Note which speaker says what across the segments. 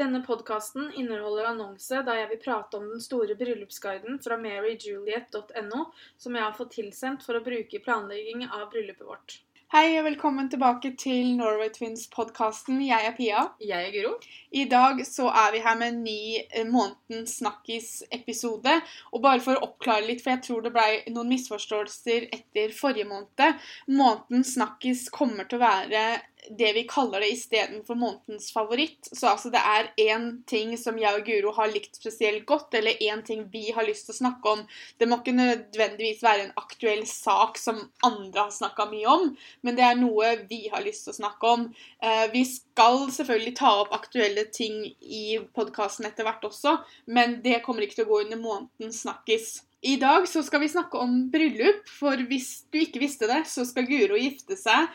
Speaker 1: Denne podkasten inneholder annonse da jeg vil prate om den store bryllupsguiden fra maryjuliet.no, som jeg har fått tilsendt for å bruke i planlegging av bryllupet vårt.
Speaker 2: Hei og velkommen tilbake til Norway Twins-podkasten. Jeg er Pia.
Speaker 1: Jeg er Guro.
Speaker 2: I dag så er vi her med en ny eh, Månedens snakkis-episode. Og bare for å oppklare litt, for jeg tror det ble noen misforståelser etter forrige måned. Månedens snakkis kommer til å være det vi kaller det istedenfor månedens favoritt. Så altså det er én ting som jeg og Guro har likt spesielt godt, eller én ting vi har lyst til å snakke om. Det må ikke nødvendigvis være en aktuell sak som andre har snakka mye om, men det er noe vi har lyst til å snakke om. Eh, vi skal selvfølgelig ta opp aktuelle ting i podkasten etter hvert også, men det kommer ikke til å gå under måneden snakkis. I dag så skal vi snakke om bryllup, for hvis du ikke visste det, så skal Guro gifte seg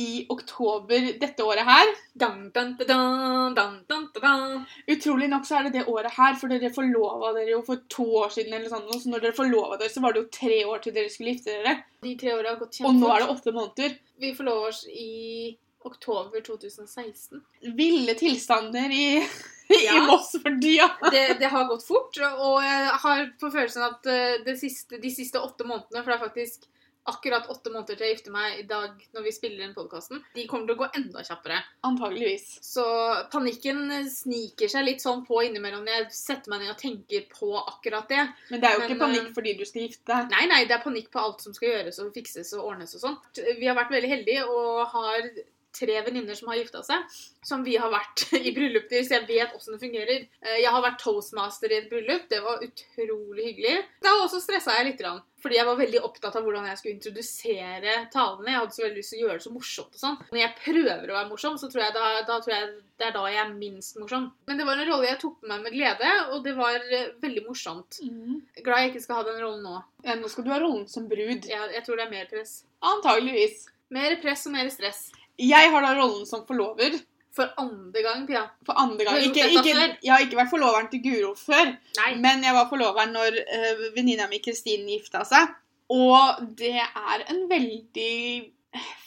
Speaker 2: i oktober dette året her.
Speaker 1: Dun, dun, dun.
Speaker 2: Utrolig nok så er det det året her, for dere forlova dere jo for to år siden. eller sånn, Så når dere forlova dere, så var det jo tre år til dere skulle gifte dere.
Speaker 1: De tre årene har gått
Speaker 2: Og nå er det åtte måneder.
Speaker 1: Vi forlover oss i oktober 2016.
Speaker 2: Ville tilstander i,
Speaker 1: Ja.
Speaker 2: i Moss for tida.
Speaker 1: Det, det har gått fort, og jeg har på følelsen at eh, det siste, de siste åtte månedene, for det er faktisk akkurat åtte måneder til jeg gifter meg i dag når vi spiller inn podkasten, de kommer til å gå enda kjappere.
Speaker 2: Antageligvis.
Speaker 1: Så panikken sniker seg litt sånn på innimellom når jeg setter meg ned og tenker på akkurat det.
Speaker 2: Men det er jo
Speaker 1: Men,
Speaker 2: ikke panikk
Speaker 1: eh,
Speaker 2: fordi du skal gifte deg.
Speaker 1: Nei, nei, det er panikk på alt som skal gjøres og fikses og ordnes og sånn. Vi har vært veldig heldige og har tre venninner som har gifta seg, som vi har vært i bryllup til, så jeg vet åssen det fungerer. Eh, Jeg har vært toastmaster i et bryllup. Det var utrolig hyggelig. Da også stressa jeg litt, fordi jeg var veldig opptatt av hvordan jeg skulle introdusere talene. Jeg hadde så veldig lyst til å gjøre det så morsomt og sånn. Når jeg prøver å være morsom, så tror jeg, da, da tror jeg det er da jeg er minst morsom. Men det var en rolle jeg tok på meg med glede, og det var eh, veldig morsomt.
Speaker 2: Mm.
Speaker 1: Glad jeg ikke skal ha den rollen nå.
Speaker 2: Ja, nå skal du ha rollen som brud.
Speaker 1: Jeg, jeg tror det er mer press.
Speaker 2: Antageligvis.
Speaker 1: Mer press og mer stress.
Speaker 2: Jeg har da rollen som forlover.
Speaker 1: For andre gang, Pia.
Speaker 2: For andre gang. Ikke, ikke, jeg har ikke vært forloveren til Guro før.
Speaker 1: Nei.
Speaker 2: Men jeg var forloveren når uh, venninna mi Kristin gifta seg. Og det er en veldig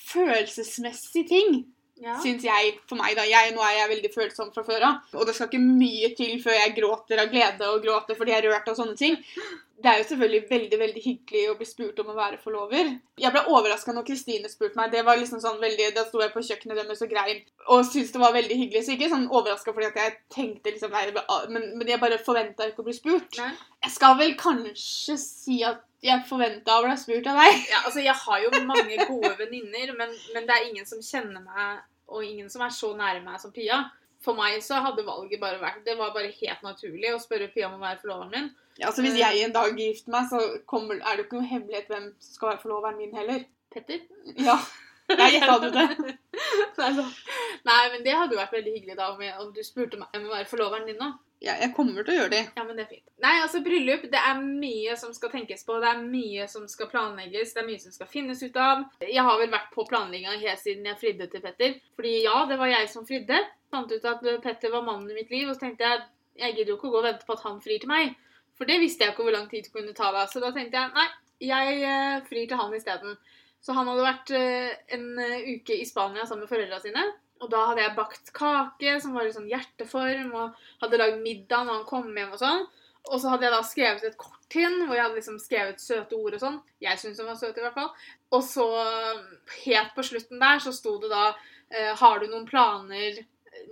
Speaker 2: følelsesmessig ting,
Speaker 1: Ja.
Speaker 2: syns jeg. For meg, da. Jeg, nå er jeg veldig følsom fra før av. Og det skal ikke mye til før jeg gråter av glede og gråter fordi jeg er rørt og sånne ting. Det er jo selvfølgelig veldig veldig hyggelig å bli spurt om å være forlover. Jeg ble overraska når Kristine spurte meg. Det var liksom sånn veldig, Da sto jeg på kjøkkenet deres og grein og syntes det var veldig hyggelig. Så ikke sånn overraska fordi at jeg tenkte liksom nei, men, men jeg bare forventa ikke å bli spurt.
Speaker 1: Nei.
Speaker 2: Jeg skal vel kanskje si at jeg forventa å bli spurt av deg.
Speaker 1: Ja, altså, jeg har jo mange gode venninner, men, men det er ingen som kjenner meg, og ingen som er så nære meg som Pia. For meg så hadde valget bare vært Det var bare helt naturlig å spørre Pia om å være forloveren min.
Speaker 2: Ja, så Hvis jeg en dag gifter meg, så kommer, er det jo ikke noe hemmelighet hvem som skal være forloveren min heller.
Speaker 1: Petter?
Speaker 2: Ja, Jeg gjetta du det.
Speaker 1: Nei, men det hadde jo vært veldig hyggelig da om, jeg, om du spurte meg om å være forloveren din nå.
Speaker 2: Ja, jeg kommer til å gjøre det.
Speaker 1: Ja, men det er fint. Nei, altså bryllup, det er mye som skal tenkes på. Det er mye som skal planlegges. Det er mye som skal finnes ut av. Jeg har vel vært på planlegginga helt siden jeg fridde til Petter. Fordi ja, det var jeg som fridde. Fant ut at Petter var mannen i mitt liv, og så tenkte jeg jeg gidder jo ikke å gå og vente på at han frir til meg. For det visste jeg ikke hvor lang tid det kunne ta da. Så da tenkte jeg nei, jeg eh, frir til han isteden. Så han hadde vært eh, en uke i Spania sammen med foreldra sine. Og da hadde jeg bakt kake som var i sånn hjerteform, og hadde lagd middag når han kom hjem og sånn. Og så hadde jeg da skrevet et kort han, hvor jeg hadde liksom skrevet søte ord og sånn. Jeg syntes hun var søt i hvert fall. Og så, helt på slutten der, så sto det da eh, Har du noen planer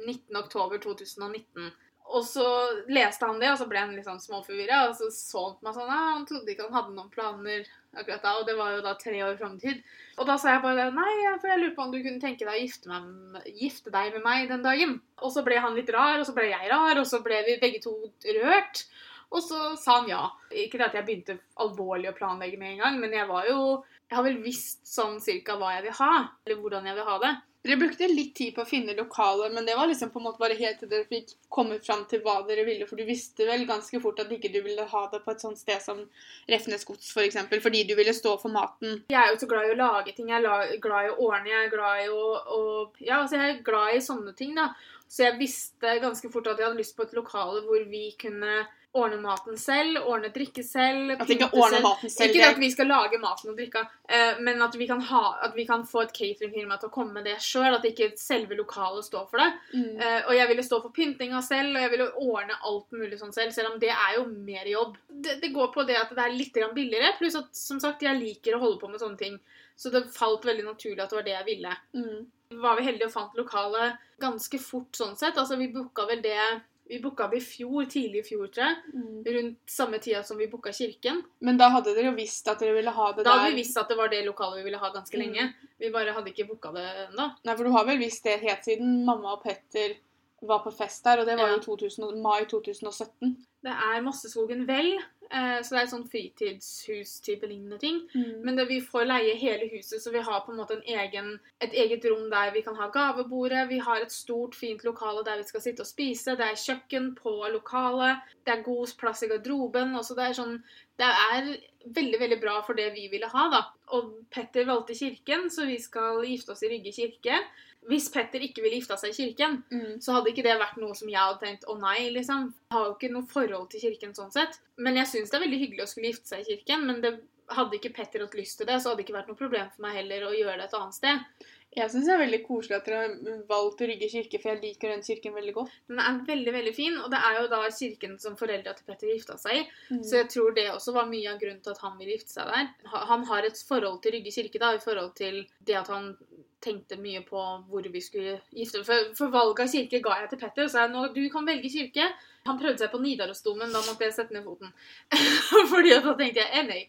Speaker 1: 19. oktober 2019? Og så leste han det, og så ble han litt sånn småforvirra. Og så så han på meg sånn ja, Han trodde ikke han hadde noen planer akkurat da, og det var jo da tre år fram i tid. Og da sa jeg bare nei, for jeg lurer på om du kunne tenke deg å gifte, meg, gifte deg med meg den dagen. Og så ble han litt rar, og så ble jeg rar, og så ble vi begge to rørt. Og så sa han ja. Ikke det at jeg begynte alvorlig å planlegge med en gang, men jeg var jo Jeg har vel visst sånn cirka hva jeg vil ha, eller hvordan jeg vil ha det.
Speaker 2: Dere brukte litt tid på å finne lokaler, men det var liksom på en måte bare helt til dere fikk kommet fram til hva dere ville, for du visste vel ganske fort at ikke du ville ha det på et sånt sted som Refnes gods, for eksempel, fordi du ville stå for maten.
Speaker 1: Jeg er jo så glad i å lage ting. Jeg er glad i å ordne. Jeg er glad i å, og, Ja, altså jeg er glad i sånne ting, da. Så jeg visste ganske fort at jeg hadde lyst på et lokale hvor vi kunne ordne maten selv, ordne drikke selv,
Speaker 2: At ikke ordne
Speaker 1: selv.
Speaker 2: maten selv.
Speaker 1: Ikke
Speaker 2: det-
Speaker 1: at vi skal lage maten og drikka, eh, men at vi, kan ha, at vi kan få et cateringfirma til å komme med det sjøl. At ikke selve lokalet står for det.
Speaker 2: Mm.
Speaker 1: Eh, og jeg ville stå for pyntinga selv, og jeg ville ordne alt mulig sånn selv, selv om det er jo mer jobb. Det, det går på det at det er litt billigere, pluss at som sagt, jeg liker å holde på med sånne ting. Så det falt veldig naturlig at det var det jeg ville.
Speaker 2: Mm.
Speaker 1: Var vi heldige og fant lokalet ganske fort sånn sett. Altså, vi booka vel det Vi booka det i fjor, tidlig i fjor, tror jeg.
Speaker 2: Mm.
Speaker 1: Rundt samme tida som vi booka kirken.
Speaker 2: Men da hadde dere jo visst at dere ville ha det
Speaker 1: Da
Speaker 2: der.
Speaker 1: hadde vi visst at det var det lokalet vi ville ha ganske
Speaker 2: Mm.
Speaker 1: lenge. Vi bare hadde ikke booka det ennå.
Speaker 2: Nei, for du har vel visst det helt siden mamma og Petter var på fest der, og det var jo 2000, mai 2017.
Speaker 1: Det er Mosseskogen Vel, eh, så det er et sånn fritidshus-type lignende ting. Men det, vi får leie hele huset, så vi har på en måte en egen, et eget rom der vi kan ha gavebordet. Vi har et stort, fint lokale der vi skal sitte og spise. Det er kjøkken på lokalet. Det er god plass i garderoben. Også det er sånn Det er veldig, veldig bra for det vi ville ha, da. Og Petter valgte kirken, så vi skal gifte oss i Rygge kirke. Hvis Petter ikke ville gifta seg i kirken,
Speaker 2: Mm.
Speaker 1: så hadde ikke det vært noe som jeg hadde tenkt å nei, liksom. Jeg har jo ikke noe forhold til kirken sånn sett. Men jeg syns det er veldig hyggelig å skulle gifte seg i kirken. Men det, hadde ikke Petter hatt lyst til det, så hadde det ikke vært noe problem for meg heller å gjøre det et annet sted.
Speaker 2: Jeg syns det er veldig koselig at dere har valgt Rygge kirke, for jeg liker den kirken veldig godt.
Speaker 1: Den er veldig, veldig fin, og det er jo da kirken som foreldra til Petter gifta seg i.
Speaker 2: Mm.
Speaker 1: Så jeg tror det også var mye av grunnen til at han ville gifte seg der. Han har et forhold til Rygge kirke da, i forhold til det at han tenkte mye på hvor vi skulle gifte For, for valget av kirke ga jeg til Petter og sa nå, du kan velge kirke. Han prøvde seg på Nidarosdomen, da måtte jeg sette ned foten. Fordi da tenkte jeg eh, nei.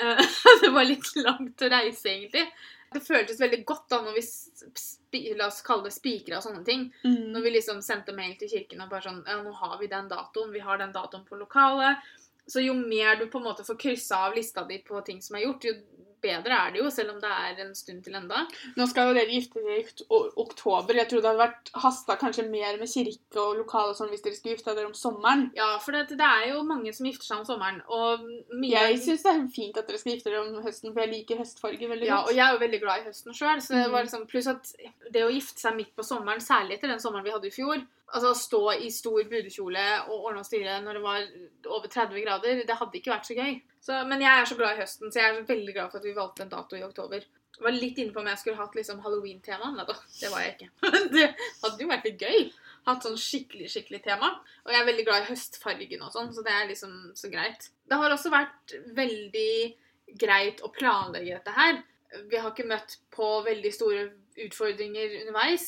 Speaker 1: Det var litt langt å reise, egentlig. Det føltes veldig godt da når vi la oss kalle det spikra og sånne ting.
Speaker 2: Mm.
Speaker 1: Når vi liksom sendte mail til kirken og bare sånn Ja, nå har vi den datoen. Vi har den datoen på lokalet. Så jo mer du på en måte får kryssa av lista di på ting som er gjort, jo bedre er det jo, selv om det er en stund til enda.
Speaker 2: Nå skal jo dere gifte dere i oktober. Jeg tror det hadde vært hasta kanskje mer med kirke og lokale og sånn hvis dere skulle gifte dere om sommeren.
Speaker 1: Ja, for det, det er jo mange som gifter seg om sommeren, og mye
Speaker 2: Jeg syns det er fint at dere skal gifte dere om høsten, for jeg liker høstfarger veldig godt.
Speaker 1: ja, og jeg er jo veldig glad i høsten sjøl. Så det
Speaker 2: Mm.
Speaker 1: var liksom, pluss at det å gifte seg midt på sommeren, særlig etter den sommeren vi hadde i fjor Altså å stå i stor brudekjole og ordne og styre når det var over 30 grader, det hadde ikke vært så gøy. Så, men jeg er så glad i høsten, så jeg er veldig glad for at vi valgte en dato i oktober. Jeg var litt inne på om jeg skulle hatt liksom halloween-tema. Nei da, det var jeg ikke. det hadde jo vært litt gøy. Hatt sånn skikkelig, skikkelig tema. Og jeg er veldig glad i høstfargen og sånn, så det er liksom så greit. Det har også vært veldig greit å planlegge dette her. Vi har ikke møtt på veldig store utfordringer underveis.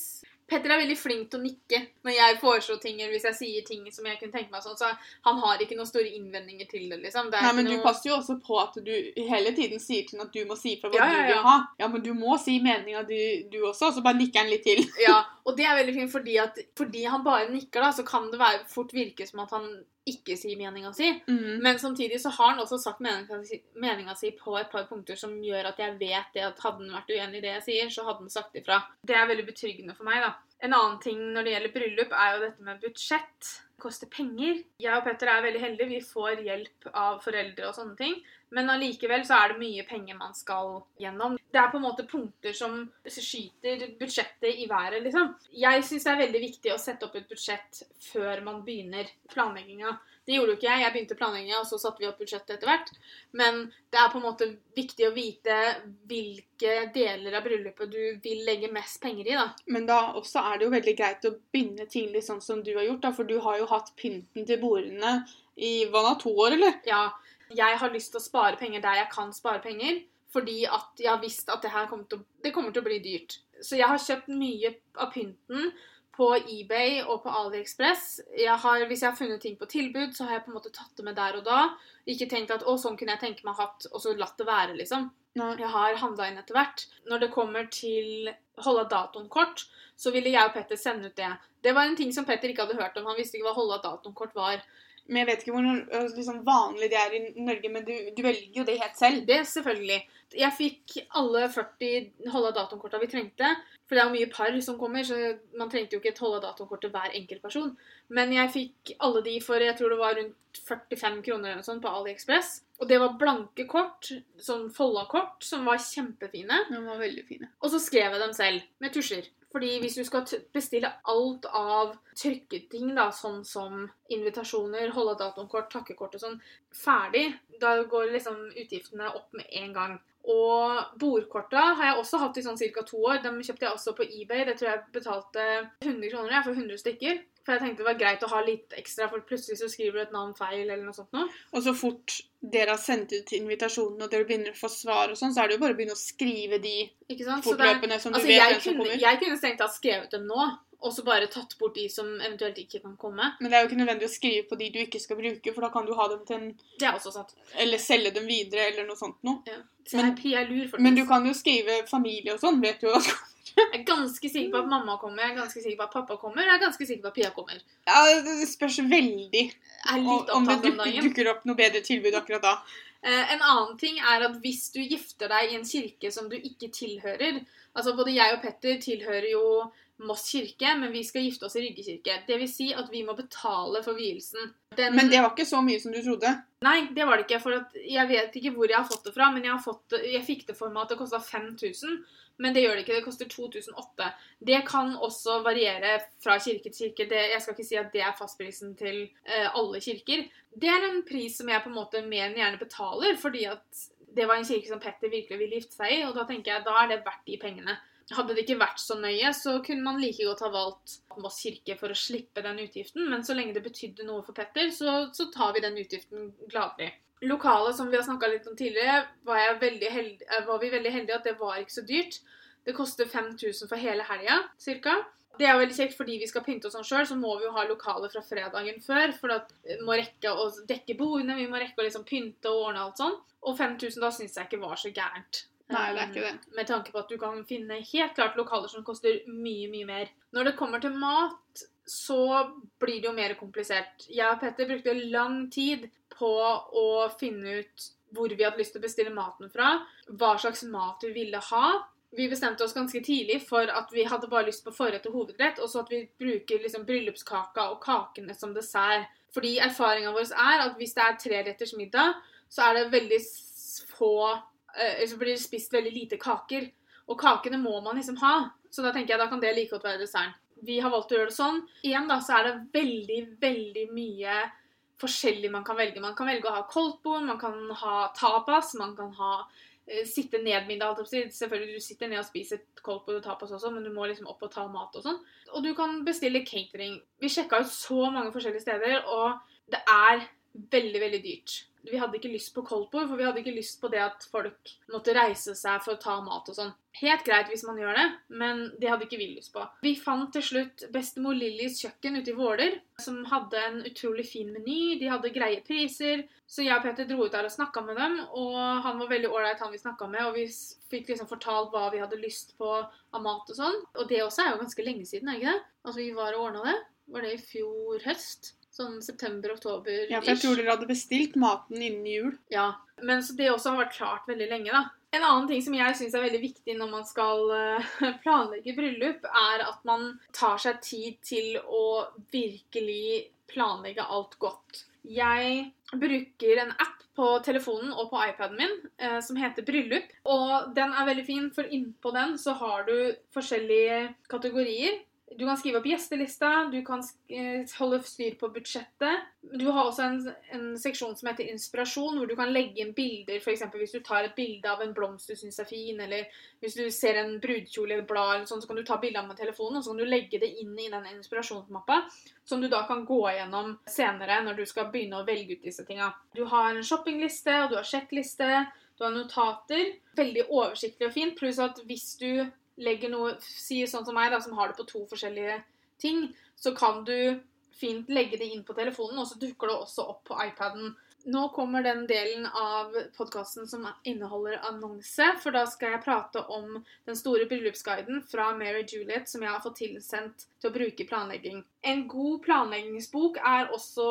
Speaker 1: Petter er veldig flink til å nikke når jeg foreslår ting, eller hvis jeg sier ting som jeg kunne tenke meg sånn, så han har ikke noen store innvendinger til det, liksom. Det
Speaker 2: Nei,
Speaker 1: men
Speaker 2: men du passer jo også på at du hele tiden sier til ham at du må si fra hva
Speaker 1: Ja, ja,
Speaker 2: du vil ha. Ja, men du må si meninga du, du også, og så bare nikker han litt til.
Speaker 1: Ja, og det er veldig fint fordi at fordi han bare nikker, da, så kan det være, fort virke som at han ikke si meninga si.
Speaker 2: Mm.
Speaker 1: Men samtidig så har han også sagt meninga si, på et par punkter som gjør at jeg vet det at hadde han vært uenig i det jeg sier, så hadde han sagt ifra. Det er veldig betryggende for meg, da. En annen ting når det gjelder bryllup, er jo dette med budsjett. Det koster penger. Jeg og Petter er veldig heldige. Vi får hjelp av foreldre og sånne ting. Men allikevel så er det mye penger man skal gjennom. Det er på en måte punkter som skyter budsjettet i været, liksom. Jeg syns det er veldig viktig å sette opp et budsjett før man begynner planlegginga. Det gjorde jo ikke jeg. Jeg begynte planlegginga, og så satte vi opp budsjettet etter hvert. Men det er på en måte viktig å vite hvilke deler av bryllupet du vil legge mest penger i, da.
Speaker 2: Men da også er det jo veldig greit å begynne tidlig sånn som du har gjort, da, for du har jo hatt pynten til bordene i hva da, to år, eller?
Speaker 1: Ja, jeg har lyst til å spare penger der jeg kan spare penger. Fordi at jeg har visst at det her kommer til å, det kommer til å bli dyrt. Så jeg har kjøpt mye av pynten på eBay og på AliExpress. Jeg har, hvis jeg har funnet ting på tilbud, så har jeg på en måte tatt det med der og da. Ikke tenkt at å, sånn kunne jeg tenke meg hatt, og så latt det være, liksom. Jeg har handla inn etter hvert. Når det kommer til holde datoen-kort, så ville jeg og Petter sende ut det. Det var en ting som Petter ikke hadde hørt om. Han visste ikke hva holde datoen-kort var.
Speaker 2: Men jeg vet ikke hvor øh, liksom, vanlig det er i Norge, men du, du velger jo det helt selv.
Speaker 1: Det selvfølgelig. Jeg fikk alle 40 holde datoen-korta vi trengte. For det er jo mye par som kommer, så man trengte jo ikke et holde datoen-kort til hver enkelt person. Men jeg fikk alle de for jeg tror det var rundt 45 kroner eller noe sånt på AliExpress. Og det var blanke kort, sånn folda kort, som var kjempefine.
Speaker 2: De var veldig fine.
Speaker 1: Og så skrev jeg dem selv, med tusjer. Fordi hvis du skal bestille alt av trykketing, da, sånn som invitasjoner, holde datonkort, takkekort og sånn, ferdig, da går liksom utgiftene opp med en gang. Og bordkorta har jeg også hatt i sånn ca. to år. Dem kjøpte jeg også på eBay. Det tror jeg betalte 100 kroner jeg, for 100 stykker. For jeg tenkte det var greit å ha litt ekstra, for plutselig så skriver du et navn feil eller noe sånt noe.
Speaker 2: Og så fort dere har sendt ut invitasjonen og dere begynner å få svar og sånn, så er det jo bare å begynne å skrive de fortløpende som du
Speaker 1: Altså,
Speaker 2: vet hvem som kommer.
Speaker 1: jeg kunne strengt tatt skrevet dem nå, og så bare tatt bort de som eventuelt ikke kan komme.
Speaker 2: Men det er jo ikke nødvendig å skrive på de du ikke skal bruke, for da kan du ha dem til en
Speaker 1: Det er også sant.
Speaker 2: Eller selge dem videre, eller noe sånt noe.
Speaker 1: Ja.
Speaker 2: Men-. Men du kan jo skrive familie og sånn, vet du jo.
Speaker 1: Jeg er ganske sikker på at mamma kommer, jeg er ganske sikker på at pappa kommer, jeg er ganske sikker på at Pia kommer.
Speaker 2: Ja, det spørs veldig
Speaker 1: er litt
Speaker 2: om det dukker, dukker opp noe bedre tilbud akkurat da.
Speaker 1: Eh, en annen ting er at hvis du gifter deg i en kirke som du ikke tilhører Altså Både jeg og Petter tilhører jo Moss kirke, men vi skal gifte oss i Rygge kirke. Det vil si at vi må betale for vielsen. Den-
Speaker 2: Men det var ikke så mye som du trodde.
Speaker 1: Nei, det var det ikke. For at jeg vet ikke hvor jeg har fått det fra, men jeg, har fått, det- jeg fikk det for meg at det kosta 5000. Men det gjør det ikke. Det koster 2008. Det kan også variere fra kirke til kirke. Det, jeg skal ikke si at det er fastprisen til uh, alle kirker. Det er en pris som jeg på en måte mer enn gjerne betaler, fordi at det var en kirke som Petter virkelig ville gifte seg i, og da tenker jeg da er det verdt de pengene. Hadde det ikke vært så nøye, så kunne man like godt ha valgt Moss kirke for å slippe den utgiften, men så lenge det betydde noe for Petter, så, så tar vi den utgiften gladelig. Lokalet som vi har snakka litt om tidligere, var, heldig, eh, var vi veldig heldige at det var ikke så dyrt. Det koster 5000 for hele helga, cirka. Det er veldig kjekt fordi vi skal pynte oss sånn sjøl, så må vi jo ha lokale fra fredagen før. For da må rekke å dekke bordene, vi må rekke å liksom pynte og ordne alt sånn. Og 5000 da syns jeg ikke var så gærent.
Speaker 2: Nei, det er ikke det.
Speaker 1: Med tanke på at du kan finne helt klart lokaler som koster mye, mye mer. Når det kommer til mat, så blir det jo mer komplisert. Jeg og Petter brukte lang tid på å finne ut hvor vi hadde lyst til å bestille maten fra, hva slags mat vi ville ha. Vi bestemte oss ganske tidlig for at vi hadde bare lyst på forrett og hovedrett, og så at vi bruker liksom bryllupskaka og kakene som dessert. Fordi erfaringa vår er at hvis det er treretters middag, så er det veldig få Så blir det spist veldig lite kaker. Og kakene må man liksom ha. Så da tenker jeg da kan det like godt være desserten. Vi har valgt å gjøre det sånn. Igjen da, så er det veldig, veldig mye forskjellig man kan velge. Man kan velge å ha koldtbord, man kan ha tapas, man kan ha eh, sitte ned-middag. Selvfølgelig, du sitter ned og spiser koldtbord og tapas også, men du må liksom opp og ta mat og sånn. Og du kan bestille catering. Vi sjekka ut så mange forskjellige steder, og det er veldig, veldig dyrt. Vi hadde ikke lyst på koldtbord, for vi hadde ikke lyst på det at folk måtte reise seg for å ta mat og sånn. Helt greit hvis man gjør det, men det hadde ikke vi lyst på. Vi fant til slutt bestemor Lillys kjøkken ute i Våler, som hadde en utrolig fin meny. De hadde greie priser. Så jeg og Peter dro ut der og snakka med dem, og han var veldig ålreit, han vi snakka med. Og vi fikk liksom fortalt hva vi hadde lyst på av mat og sånn. Og det også er jo ganske lenge siden, er ikke det? At vi var og ordna det. Var det i fjor høst? Sånn september-oktober.
Speaker 2: Ja, for jeg tror dere hadde bestilt maten innen jul.
Speaker 1: Ja, men så det også har vært klart veldig lenge, da. En annen ting som jeg syns er veldig viktig når man skal eh, planlegge bryllup, er at man tar seg tid til å virkelig planlegge alt godt. Jeg bruker en app på telefonen og på iPaden min eh, som heter Bryllup. Og den er veldig fin, for innpå den så har du forskjellige kategorier. Du kan skrive opp gjestelista, du kan eh, holde styr på budsjettet. Du har også en, en seksjon som heter inspirasjon, hvor du kan legge inn bilder. F.eks. hvis du tar et bilde av en blomst du syns er fin, eller hvis du ser en brudekjole et blad, eller sånn, så kan du ta bilde med telefonen, og så kan du legge det inn i den inspirasjonsmappa, som du da kan gå gjennom senere når du skal begynne å velge ut disse tinga. Du har en shoppingliste, og du har sjekkliste, du har notater. Veldig oversiktlig og fint, pluss at hvis du legger noe Sier sånn som meg, da, som har det på to forskjellige ting, så kan du fint legge det inn på telefonen, og så dukker det også opp på iPaden. Nå kommer den delen av podkasten som inneholder annonse, for da skal jeg prate om den store bryllupsguiden fra Mary Juliet som jeg har fått tilsendt til å bruke i planlegging. En god planleggingsbok er også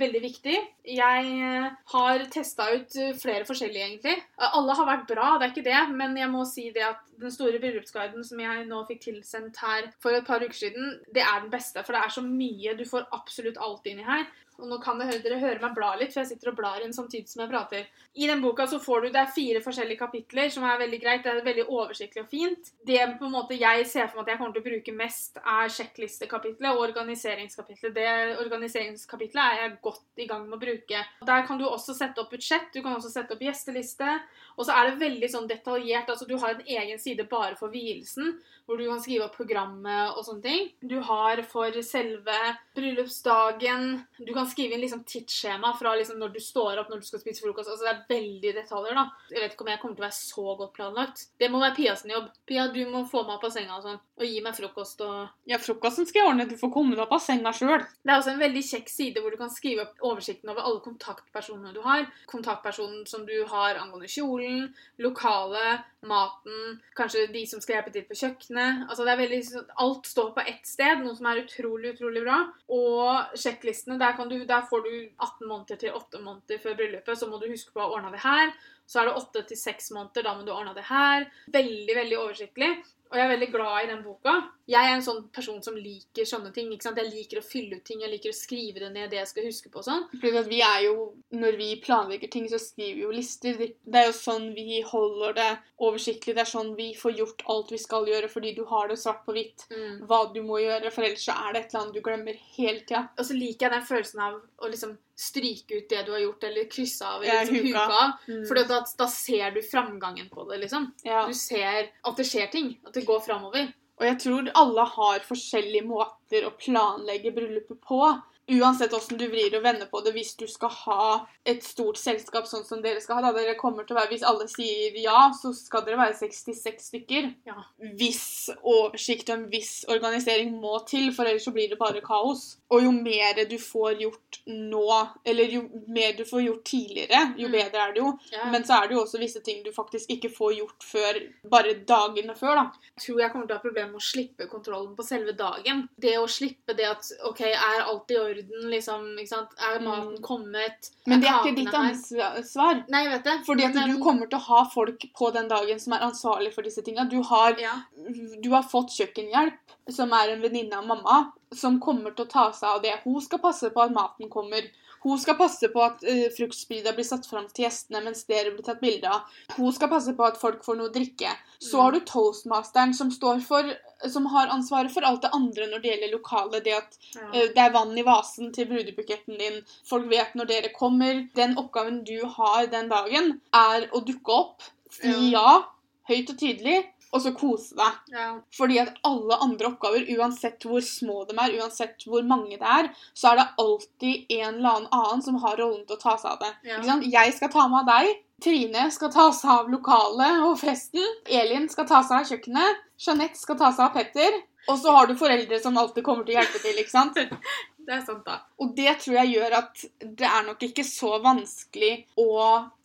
Speaker 1: veldig viktig. Jeg eh, har testa ut eh, flere forskjellige, egentlig. Alle har vært bra, det er ikke det, men jeg må si det at den store bryllupsguiden som jeg nå fikk tilsendt her for et par uker siden, det er den beste, for det er så mye. Du får absolutt alt inni her. Og nå kan dere, høre meg bla litt, for jeg sitter og blar inn samtidig som jeg prater. I den boka så får du, Det er fire forskjellige kapitler, som er veldig greit. Det er veldig oversiktlig og fint. Det på en måte jeg ser for meg at jeg kommer til å bruke mest, er sjekklistekapitlet og organiseringskapitlet. Det organiseringskapitlet er jeg godt i gang med å bruke. Der kan du også sette opp budsjett, du kan også sette opp gjesteliste. Og så er det veldig sånn detaljert. altså Du har en egen side bare for vielsen, hvor du kan skrive opp programmet og sånne ting. Du har for selve bryllupsdagen Du kan skrive inn liksom tidsskjema fra liksom når du står opp, når du skal spise frokost. altså Det er veldig detaljer, da. Jeg vet ikke om jeg kommer til å være så godt planlagt. Det må være Pia sin jobb. Pia, du må få meg opp av senga og sånn. Og gi meg frokost og
Speaker 2: Ja, frokosten skal jeg ordne. Du får komme deg opp av senga sjøl.
Speaker 1: Det er også en veldig kjekk side hvor du kan skrive opp oversikten over alle kontaktpersonene du har. Kontaktpersonen som du har angående kjolen, lokalet, maten, kanskje de som skal hjelpe til på kjøkkenet. Altså det er veldig, alt står på ett sted, noe som er utrolig, utrolig bra. Og sjekklistene, der, du, der får du 18 måneder til 8 måneder før bryllupet. Så må du huske på å ordne det her. Så er det 8 til 6 måneder, da må du ordne det her. Veldig, veldig oversiktlig. Og jeg er veldig glad i den boka. Jeg er en sånn person som liker sånne ting. ikke sant? Jeg liker å fylle ut ting, jeg liker å skrive det ned, det jeg skal huske på. sånn.
Speaker 2: vi er jo, Når vi planlegger ting, så skriver vi jo lister. Det er jo sånn vi holder det oversiktlig. Det er sånn vi får gjort alt vi skal gjøre, fordi du har det svart på hvitt mm. hva du må gjøre. For ellers så er det et eller annet du glemmer hele tida.
Speaker 1: Og så liker jeg den følelsen av å liksom stryke ut det du har gjort, eller krysse av eller liksom, huka. huka mm. For da, da, ser du framgangen på det, liksom. Ja. Du ser at det skjer ting. At det går framover.
Speaker 2: Og jeg tror alle har forskjellige måter å planlegge bryllupet på uansett åssen du vrir og vender på det, hvis du skal ha et stort selskap sånn som dere skal ha da dere kommer til å være, Hvis alle sier ja, så skal dere være 66 stykker. Ja. Viss oversikt og en viss organisering må til, for ellers så blir det bare kaos. Og jo mer du får gjort nå, eller jo mer du får gjort tidligere, jo mm. bedre er det jo. Ja. Men så er det jo også visse ting du faktisk ikke får gjort før bare dagene før, da.
Speaker 1: Jeg tror jeg kommer til å ha problemer med å slippe kontrollen på selve dagen. Det å slippe det at OK, er alt i orden? Orden, liksom. Er mm. maten kommet?
Speaker 2: Men det er ikke ditt ansvar.
Speaker 1: Nei, jeg vet det.
Speaker 2: Fordi at men... du kommer til å ha folk på den dagen som er ansvarlig for disse tinga. Du, har, ja. du har fått kjøkkenhjelp, som er en venninne av mamma, som kommer til å ta seg av det. Hun skal passe på at maten kommer. Hun skal passe på at uh, fruktspyda blir satt fram til gjestene mens dere blir tatt bilde av. Hun skal passe på at folk får noe å drikke. Så mm. har du toastmasteren som står for som har ansvaret for alt det andre når det gjelder lokalet. Det at ja. uh, det er vann i vasen til brudebuketten din. Folk vet når dere kommer. Den oppgaven du har den dagen, er å dukke opp, si ja, ja høyt og tydelig, og så kose deg. Ja. Fordi at alle andre oppgaver, uansett hvor små de er, uansett hvor mange det er, så er det alltid en eller annen som har rollen til å ta seg av det. Ja. Jeg skal ta meg av deg. Trine skal ta seg av lokalet og festen. Elin skal ta seg av kjøkkenet. Jeanette skal ta seg av Petter. Og så har du foreldre som alltid kommer til å hjelpe til. ikke sant?
Speaker 1: Det er sant, da.
Speaker 2: Og det tror jeg gjør at det er nok ikke så vanskelig å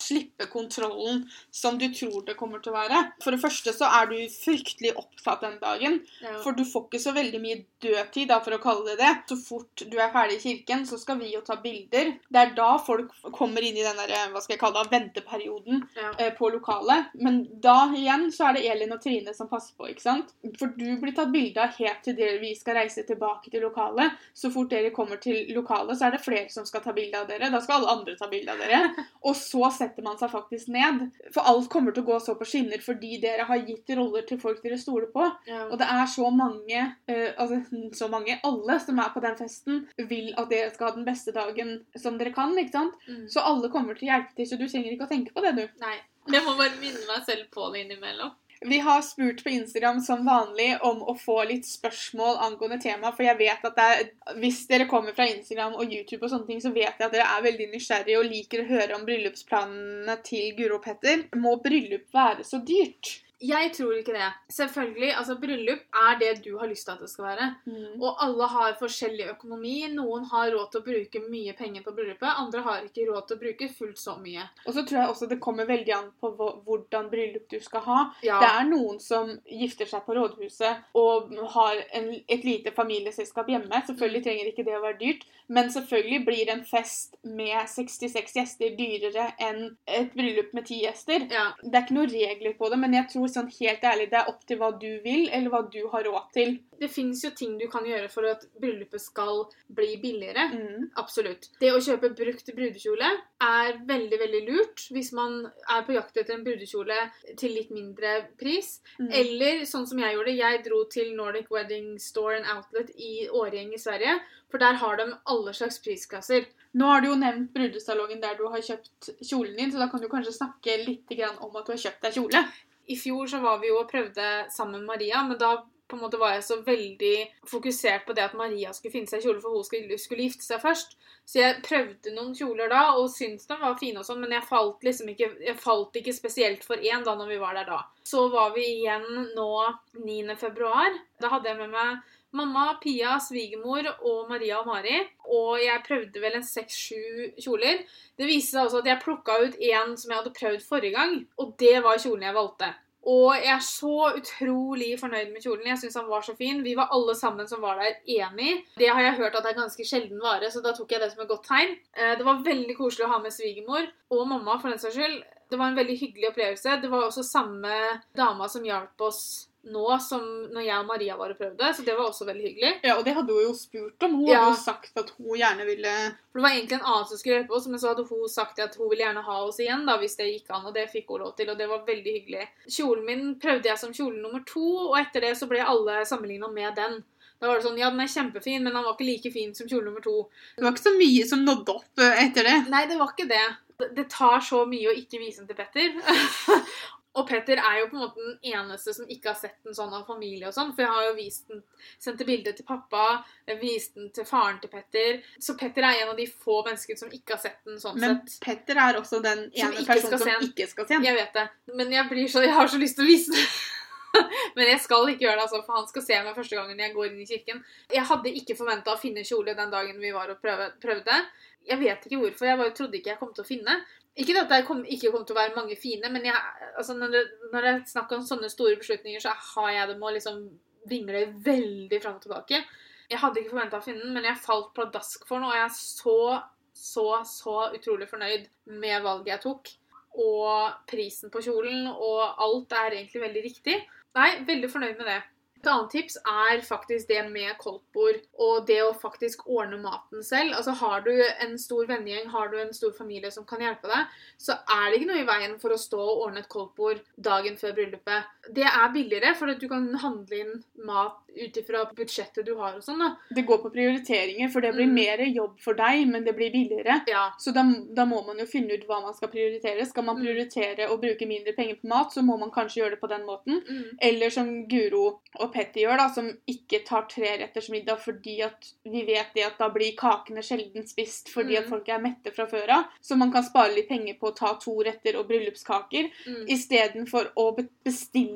Speaker 2: slippe kontrollen som du tror det kommer til å være. For det første så er du fryktelig opptatt den dagen. Ja. For du får ikke så veldig mye dødtid, da, for å kalle det det. Så fort du er ferdig i kirken, så skal vi jo ta bilder. Det er da folk kommer inn i den der, hva skal jeg kalle det, venteperioden ja. eh, på lokalet. Men da igjen så er det Elin og Trine som passer på, ikke sant? For du blir tatt bilde av helt til dere, vi skal reise tilbake til lokalet. Så fort dere kommer til lokalet, så er det flere som skal ta bilde av dere. Da skal alle andre ta bilde av dere. Og så setter man seg faktisk ned. For alt kommer til å gå så på skinner fordi dere har gitt roller til folk dere stoler på. Ja. Og det er så mange, uh, altså så mange, alle som er på den festen, vil at dere skal ha den beste dagen som dere kan. ikke sant? Mm. Så alle kommer til å hjelpe til, så du trenger ikke å tenke på det, du.
Speaker 1: Nei. Jeg må bare minne meg selv på det innimellom.
Speaker 2: Vi har spurt på Instagram som vanlig om å få litt spørsmål angående tema, For jeg vet at er, hvis dere kommer fra Instagram og YouTube, og sånne ting, så vet jeg at dere er veldig nysgjerrige og liker å høre om bryllupsplanene til Guro og Petter. Må bryllup være så dyrt?
Speaker 1: Jeg tror ikke det. Selvfølgelig, altså Bryllup er det du har lyst til at det skal være.
Speaker 2: Mm.
Speaker 1: Og alle har forskjellig økonomi. Noen har råd til å bruke mye penger på bryllupet, andre har ikke råd til å bruke fullt så mye.
Speaker 2: Og så tror jeg også det kommer veldig an på hvordan bryllup du skal ha.
Speaker 1: Ja.
Speaker 2: Det er noen som gifter seg på rådhuset og har en, et lite familieselskap hjemme. Selvfølgelig trenger ikke det å være dyrt, men selvfølgelig blir en fest med 66 gjester dyrere enn et bryllup med 10 gjester.
Speaker 1: ja.
Speaker 2: Det er ikke noen regler på det, men jeg tror sånn helt ærlig det er opp til hva du vil, eller hva du har råd til.
Speaker 1: Det fins jo ting du kan gjøre for at bryllupet skal bli billigere.
Speaker 2: Mm.
Speaker 1: Absolutt. Det å kjøpe brukt brudekjole er veldig veldig lurt hvis man er på jakt etter en brudekjole til litt mindre pris.
Speaker 2: Mm.
Speaker 1: Eller sånn som jeg gjorde, jeg dro til Nordic Wedding Store and Outlet i Årgjeng i Sverige. For der har de alle slags prisklasser.
Speaker 2: Nå har du jo nevnt brudesalongen der du har kjøpt kjolen din, så da kan du kanskje snakke litt om at du har kjøpt deg kjole.
Speaker 1: I fjor så var vi jo og prøvde sammen med Maria, men da på en måte var jeg så veldig fokusert på det at Maria skulle finne seg kjole, for hun skulle, skulle gifte seg først. Så jeg prøvde noen kjoler da, og syntes de var fine og sånn, men jeg falt liksom ikke, jeg falt ikke spesielt for én da når vi var der da. Så var vi igjen nå 9. februar. Da hadde jeg med meg mamma, Pia, svigermor og Maria og Mari. Og jeg prøvde vel en seks-sju kjoler. Det viste seg også at jeg plukka ut en som jeg hadde prøvd forrige gang, og det var kjolen jeg valgte. Og jeg er så utrolig fornøyd med kjolen. Jeg syns han var så fin. Vi var alle sammen som var der, enig. Det har jeg hørt at det er ganske sjelden vare, så da tok jeg det som et godt tegn. Eh, Det var veldig koselig å ha med svigermor og mamma, for den saks skyld. Det var en veldig hyggelig opplevelse. Det var også samme dama som hjalp oss nå som når jeg og Maria var og prøvde, så det var også veldig hyggelig.
Speaker 2: Ja, og det hadde hun jo spurt om. Hun
Speaker 1: Ja.
Speaker 2: hadde jo sagt at hun gjerne ville
Speaker 1: For det var egentlig en annen som skulle hjelpe oss, men så hadde hun sagt at hun ville gjerne ha oss igjen, da, hvis det gikk an, og det fikk hun lov til, og det var veldig hyggelig. Kjolen min prøvde jeg som kjole nummer to, og etter det så ble alle sammenligna med den. Da var det sånn, ja, den er kjempefin, men den var ikke like fin som kjole nummer to.
Speaker 2: Det var ikke så mye som nådde opp eh, etter det.
Speaker 1: Nei, det var ikke det. Det- Det tar så mye å ikke vise den til Petter. og Petter er jo på en måte den eneste som ikke har sett den sånn av familie og sånn. For jeg har jo vist den, sendt bilde til pappa, vist den til faren til Petter. Så Petter er en av de få menneskene som ikke har sett den sånn
Speaker 2: Men
Speaker 1: sett.
Speaker 2: Petter er også den ene personen som ikke skal se den.
Speaker 1: Jeg vet det. Men jeg, blir så, jeg har så lyst til å vise den. Men jeg skal ikke gjøre det, altså, for han skal se meg første gangen jeg går inn i kirken. Jeg hadde ikke forventa å finne kjole den dagen vi var og prøvde. Jeg vet ikke hvorfor. Jeg bare trodde ikke jeg kom til å finne. Ikke at det kom, ikke kommer til å være mange fine, men jeg, altså, når, det, når er snakk om sånne store beslutninger, så har jeg det med å liksom vingle veldig fram og tilbake. Jeg hadde ikke forventa å finne den, men jeg falt pladask for den, og jeg er så, så, så utrolig fornøyd med valget jeg tok. Og prisen på kjolen og alt er egentlig veldig riktig. Nei, veldig fornøyd med det. Et annet tips er faktisk det med koldtbord og det å faktisk ordne maten selv. Altså Har du en stor vennegjeng, har du en stor familie som kan hjelpe deg, så er det ikke noe i veien for å stå og ordne et koldtbord dagen før bryllupet. Det er billigere, for at du kan handle inn mat ut ifra budsjettet du har og sånn. da.
Speaker 2: Det går på prioriteringer, for det blir
Speaker 1: Mm.
Speaker 2: mer jobb for deg, men det blir billigere.
Speaker 1: Ja.
Speaker 2: Så da, da må man jo finne ut hva man skal prioritere. Skal man
Speaker 1: Mm.
Speaker 2: prioritere å bruke mindre penger på mat, så må man kanskje gjøre det på den måten.
Speaker 1: Mm.
Speaker 2: Eller som Guro og Petty gjør, da, som ikke tar trerettersmiddag fordi at vi vet det at da blir kakene sjelden spist fordi at
Speaker 1: Mm.
Speaker 2: folk er mette fra før av. Så man kan spare litt penger på å ta to retter og bryllupskaker
Speaker 1: Mm.
Speaker 2: istedenfor å be-